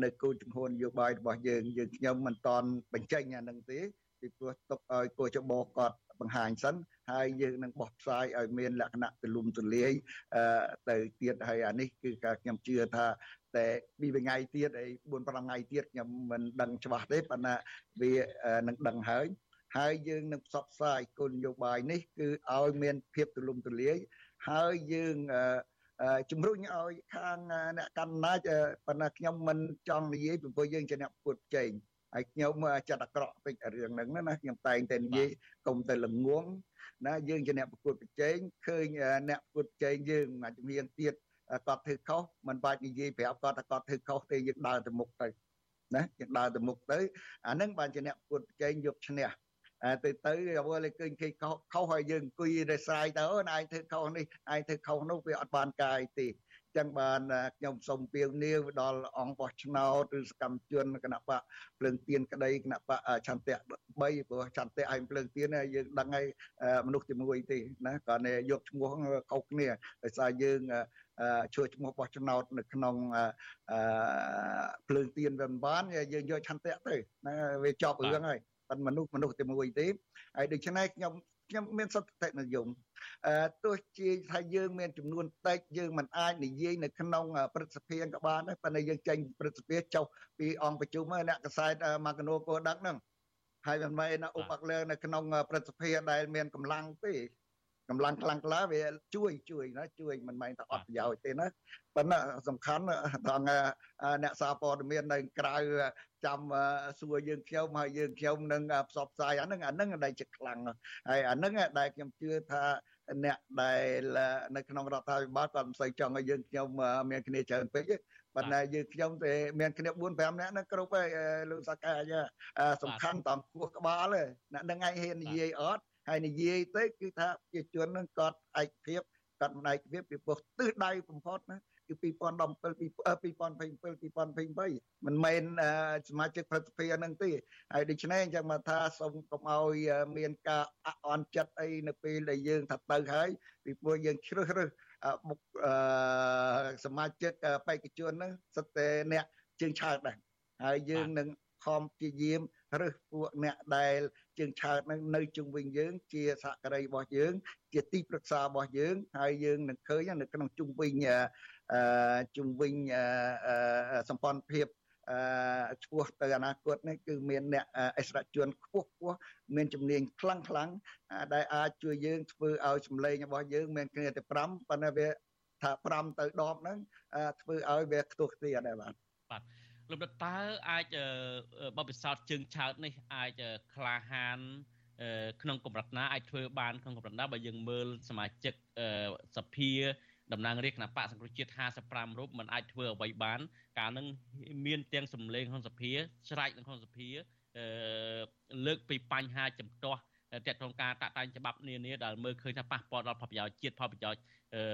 នៅគោលជំហរនយោបាយរបស់យើងយើងខ្ញុំមិនតន់បញ្ចេញអានឹងទេពីព្រោះទុកឲ្យគោចបគាត់បង្ហាញសិនហើយយើងនឹងបោះផ្សាយឲ្យមានលក្ខណៈទូលំទូលាយទៅទៀតហើយអានេះគឺការខ្ញុំជឿថា តែពីថ្ងៃទៀតអី4 5ថ្ងៃទៀតខ្ញុំមិនដឹងច្បាស់ទេប៉ុន្តែវានឹងដឹងហើយហើយយើងនឹងផ្សព្វផ្សាយគោលនយោបាយនេះគឺឲ្យមានភាពទូលំទូលាយហើយយើងជំរុញឲ្យខាងអ្នកកណ្ណាចប៉ុន្តែខ្ញុំមិនចង់និយាយពីព្រោះយើងជាអ្នកប្រកួតប្រជែងហើយខ្ញុំចាត់អាក្រក់ពេករឿងហ្នឹងណាខ្ញុំតែងតែនិយាយកុំទៅល្ងងណាយើងជាអ្នកប្រកួតប្រជែងឃើញអ្នកប្រកួតប្រជែងយើងមួយជំនាញទៀត គាត់ធ្វើខុសមិនបាច់និយាយប្រាប់គាត់ថាគាត់ធ្វើខុសទេយើងដើរទៅមុខទៅណាយើងដើរទៅមុខទៅអាហ្នឹងបានជាអ្នកប្រកួតប្រជែងយកឈ្នះទៅទៅអ្វីលេឃើញគេខុសខុសហើយយើងអង្គុយរសាយទៅអូនឯងធ្វើខុសនេះឯងធ្វើខុសនោះវាអត់បានកាយទេ ចឹងបានខ្ញុំសូមពៀវនាវដល់អង្គបោះឆ្នោតឬសកម្មជនគណៈបកភ្លើងទៀនក្តីគណៈបកឆន្ទៈ3ព្រោះឆន្ទៈឲ្យភ្លើងទៀនយើងដឹងហើយមនុស្សជាមួយទេណាគាត់យកឈ្មោះខុសគ្នាដោយសារយើងជួយឈ្មោះបោះឆ្នោតនៅក្នុងភ្លើងទៀនវាមិនបានយើងយកឆន្ទៈទៅណាវាចប់រឿងហើយប៉ុន្តែមនុស្សមនុស្សតែមួយទេហើយដូច្នេះខ្ញុំខ្ញុំមានសតិនិយមអឺ ទោះជាថាយើងមានចំនួនតិចយើងមិនអាចនិយាយនៅក្នុងព្រឹទ្ធសភាក៏បានដែរប៉ុន្តែយើងចេញព្រឹទ្ធសភាចុះពីអង្គប្រជុំអ្នកកសែតមកកណូកោដឹកហ្នឹងហើយមិនមែនឧបអក្លើនៅក្នុងព្រឹទ្ធសភាដែលមានកម្លាំងទេ កម្លាំងខ្លាំងក្លាវាជួយជួយណាជួយមិនមែនថាអត់ប្រយោជន៍ទេណាប៉ុន្តែសំខាន់ថងអ្នកសារព័ត៌មាននៅក្រៅចាំសួរយើងខ្ញុំហើយយើងខ្ញុំនឹងផ្សព្វផ្សាយអាហ្នឹងអាហ្នឹងដែលជាខ្លាំងហើយអាហ្នឹងដែលខ្ញុំជឿថាអ្នកដែលនៅក្នុងរដ្ឋាភិបាលគាត់មិនសូវចង់ឲ្យយើងខ្ញុំមានគ្នាច្រើនពេកទេប៉ុន្តែយើងខ្ញុំទេមានគ្នា4 5នាក់ហ្នឹងគ្រប់ហើយលោកសាកាសំខាន់តាមគោះក្បាលអ្នកនឹងឯងហ៊ាននិយាយអត់ ហើយនិយាយទៅគឺថាប្រជាជននឹងគាត់ឯកភាពគាត់មិនឯកភាពពីព្រោះទិសដៅបំផុតណាគឺ2017 2027 2028មិនមែនសមាជិកប្រតិភិហ្នឹងទេហើយដូច្នេះអញ្ចឹងមកថាសូមកុំឲ្យមានការអអន់ចិត្តអីនៅពេលដែលយើងថាទៅហើយពីព្រោះយើងជ្រើសរើសមុខសមាជិកបេក្ខជនហ្នឹងសិតតែអ្នកជើងឆើតដែរហើយយើងនឹងខំព្យាយាមរើសពួកអ្នកដែល ជើងឆើតនឹងនៅជុំវិញយើងជាសហការីរបស់យើង ជាទីប្រឹក្សារបស់យើងហើយយើងនឹងឃើញនៅក្នុងជុំវិញអឺជុំវិញសម្ព័ន្ធភាពអឺឈ្មោះទៅអនាគតនេះគឺមានអ្នកអិសរជនខ្ពស់ខ្ពស់មានជំនាញខ្លាំងខ្លាំងដែលអាចជួយយើងធ្វើឲ្យសម្លេងរបស់យើងមានគ្នាតែ5ប៉ុន្តែវាថា5ទៅ10ហ្នឹងធ្វើឲ្យវាខ្ទស់គ្នាដែរបាទបាទ លោកដិតតើអាចបបពិសោធន៍ជើងឆើតនេះអាចក្លាហានក្នុងកម្រិតណាអាចធ្វើបានក្នុងកម្រិតណាបើយើងមើលសមាជិកសភាតំណាងរាជគណៈបកសង្គ្រោះជាតិ55រូបមិនអាចធ្វើអ្វីបាន កាលនឹងមានទាំងសម្លេងក្នុងសភាស្រែកក្នុងសភាលើកពីបញ្ហាចំទាស់តកតងការតាក់តែងច្បាប់នានាដែលមើលឃើញថាប៉ះពាល់ដល់ផលប្រយោជន៍ជាតិផលប្រយោជន៍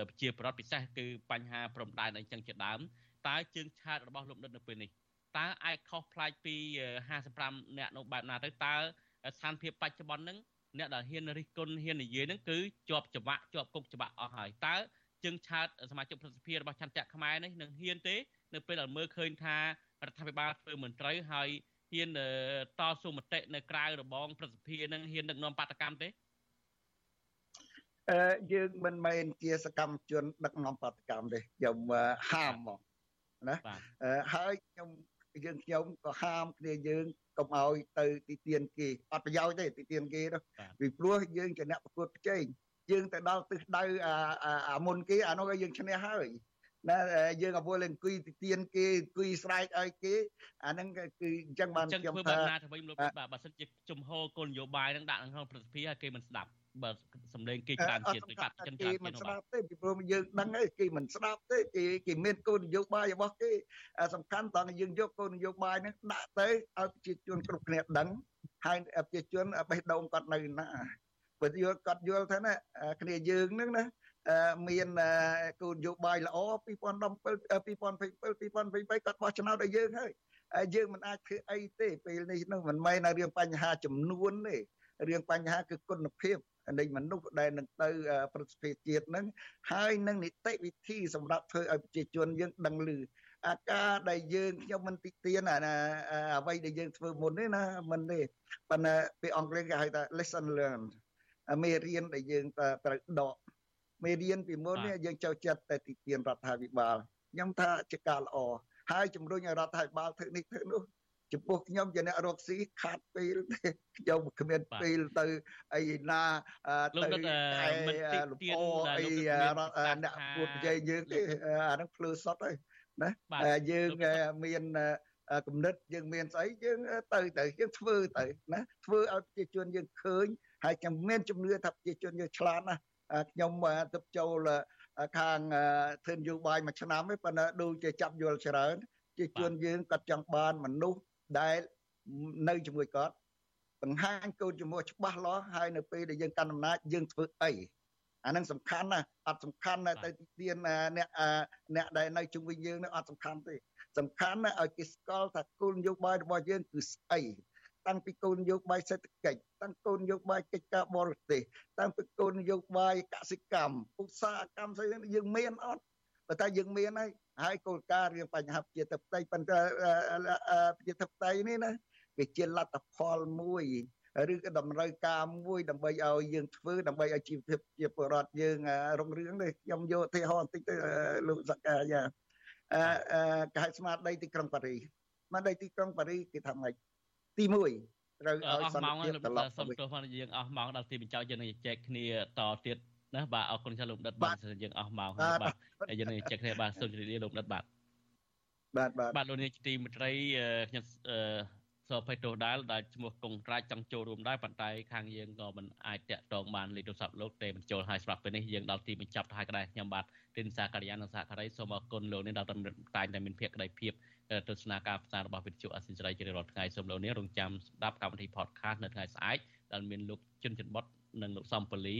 ប្រជាប្រដ្ឋពិសេសគឺបញ្ហាព្រំដែនអីចឹងជាដើមតើជើងឆាតរបស់លោកដិតនៅពេលនេះ តើអាចខុសប្លែកពី55អ្នកនោះបែបណាទៅតើស្ថានភាពបច្ចុប្បន្នហ្នឹងអ្នកដែលហ៊ានរិះគន់ហ៊ាននិយាយហ្នឹងគឺជាប់ច្បាក់ជាប់គុកច្បាក់អស់ហើយតើជើងឆាតសមាជិកប្រសិទ្ធភាពរបស់ចន្ទៈខ្មែរនេះនឹងហ៊ានទេនៅពេលដែលមើលឃើញថារដ្ឋាភិបាលធ្វើមិនត្រូវហើយហ៊ានតស៊ូមតិនៅក្រៅរបងប្រសិទ្ធភាពនឹងហ៊ានដឹកនាំបាតកម្មទេអឺយើងមិនមែនជាសកម្មជនដឹកនាំបាតកម្មទេខ្ញុំហាមមកណាហើយខ្ញុំ យើងខ្ញុំក៏ហាមគ្នាយើងកុំឲ្យទៅទីទានគេអត់ប្រយោជន៍ទេទីទានគេនោះពីព្រោះយើងជាអ្នកប្រកួតប្រជែងយើងទៅដល់ទិសដៅអាមុនគេអានោះយើងឈ្នះហើយណាយើងអវល់អង្គុយទីទានគេអង្គុយស្រែកឲ្យគេអាហ្នឹងគឺអញ្ចឹងបានខ្ញុំថាអញ្ចឹងធ្វើបែបណាទៅវិញលោកបាទបើសិនជាជំហរគោលនយោបាយហ្នឹងដាក់ក្នុងប្រសិទ្ធភាពឲ្យគេមិនស្ដាប់ បើសម្លេងគេច្រើនជាតិទៅបាត់ចិនច្រើនគេមិនស្ដាប់ទេពីព្រោះយើងដឹងហើយគេមិនស្ដាប់ទេគេគេមានគោលនយោបាយរបស់គេសំខាន់តើយើងយកគោលនយោបាយហ្នឹងដាក់ទៅឲ្យប្រជាជនគ្រប់គ្នាដឹងហើយប្រជាជនបេះដូងគាត់នៅណាបើយល់គាត់យល់ថាណាគ្នាយើងហ្នឹងណាមានគោលនយោបាយល្អ2017 2027 2023គាត់បោះឆ្នោតឲ្យយើងហើយយើងមិនអាចធ្វើអីទេពេលនេះនោះមិនមែនរឿងបញ្ហាចំនួនទេរឿងបញ្ហាគឺគុណភាព នៃមនុស្សដែលនឹងទៅប្រតិភិជាតិនឹងហើយនឹងនីតិវិធីសម្រាប់ធ្វើឲ្យប្រជាជនយើងដឹងឮអាការដែលយើងខ្ញុំមិនតិទៀនអាអ្វីដែលយើងធ្វើមុននេះណាមិនទេប៉ុន្តែពីអង់គ្លេសគេហៅថា lesson learned មេរៀនដែលយើងត្រូវដកមេរៀនពីមុននេះយើងចូលចិត្តតែទីទានរដ្ឋាភិបាលខ្ញុំថាជាការល្អហើយជំរុញឲ្យរដ្ឋាភិបាលធ្វើនេះធ្វើនោះ ចំពោះខ្ញុំជាអ្នករកស៊ីខាត់ពេលទេខ្ញុំគ្មានពេលទៅអីណាទៅតែមិនតិទៀនអីអ្នកពួតនិយាយយើងទេអាហ្នឹងភ្លឺសុតហើយណាយើងមានគំនិតយើងមានស្អីយើងទៅទៅយើងធ្វើទៅណាធ្វើឲ្យប្រជាជនយើងឃើញហើយខ្ញុំមានជំនឿថាប្រជាជនយើងឆ្លាតណាខ្ញុំទៅចូលខាងធ្វើនយោបាយមួយឆ្នាំទេប៉ុន្តែដូចជាចាប់យល់ច្រើនជាជនយើងគាត់ចង់បានមនុស្ស ដែលនៅជាមួយគាត់បង្ហាញកូនជាមួយច្បាស់លាស់ហើយនៅពេលដែលយើងកាន់អំណាចយើងធ្វើអីអានឹងសំខាន់ណាស់អត់សំខាន់ណាស់ទៅទៀនអ្នកអ្នកដែលនៅជុំវិញយើងនោះអត់សំខាន់ទេសំខាន់ណាស់ឲ្យគេស្គាល់ថាគោលនយោបាយរបស់យើងគឺស្អីតាំងពីគោលនយោបាយសេដ្ឋកិច្ចតាំងគោលនយោបាយកិច្ចការបរទេសតាំងពីគោលនយោបាយកសិកម្មឧស្សាហកម្មស្អីយើងមានអត់បើតែយើងមានហើយ ហើយគោលការណ៍រឿងបញ្ហាប្រជាធិបតេយ្យប៉ុន្តែប្រជាធិបតេយ្យនេះណាវាជាលទ្ធផលមួយឬក៏តម្រូវការមួយដើម្បីឲ្យយើងធ្វើដើម្បីឲ្យជីវភាពជាពលរដ្ឋយើងរុងរឿងនេះខ្ញុំយកឧទាហរណ៍បន្តិចទៅលោកសកាយាអឺកហេតុស្មារតីទីក្រុងប៉ារីស្មារតីទីក្រុងប៉ារីគេថាម៉េចទី1ត្រូវឲ្យសន្តិភាពត្រឡប់សុំទោសមកយើងអស់ម៉ោងដល់ទីបញ្ចប់យើងនឹងជែកគ្នាតទៀត ណាបាទអរគុណច្រើនលោកដិតបាទយើងអស់ម៉ោងហើយបាទហើយយើងនឹងជែកគ្នាបាទសូមជម្រាបលាលោកដិតបាទបាទបាទបាទលោកនាយកទីមេត្រីខ្ញុំសូមភ័យទោសដែរដែលឈ្មោះកុងត្រាចចង់ចូលរួមដែរប៉ុន្តែខាងយើងក៏មិនអាចតាក់ទងបានលេខទូរស័ព្ទលោកទេបញ្ចូលហើយសម្រាប់ពេលនេះយើងដល់ទីបញ្ចប់ទៅហើយក៏ដែរខ្ញុំបាទទិនសាករិយានិងសហការីសូមអរគុណលោកនេះដែលតែងតែមានភាពក្តីភាពទស្សនាការផ្សាយរបស់វិទ្យុអសិរ័យជារៀងរាល់ថ្ងៃសូមលោកនេះរងចាំស្ដាប់កម្មវិធី podcast នៅថ្ងៃស្អែកដែលមានលោកជុនច័ន្ទបុត និងលោកសំប៉ូលី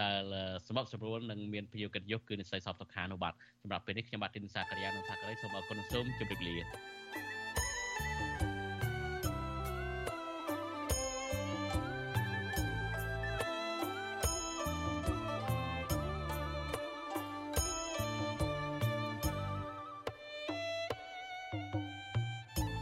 ដែលសម្បត្តិសម្រួលនិងមានភយោគិតយុគគឺនិស័យសពសុខានោះបាទសម្រាប់ពេលនេះខ្ញុំបាទទីនសាករិយានិងសាករិយសូមអរគុណសូមជម្រាបលា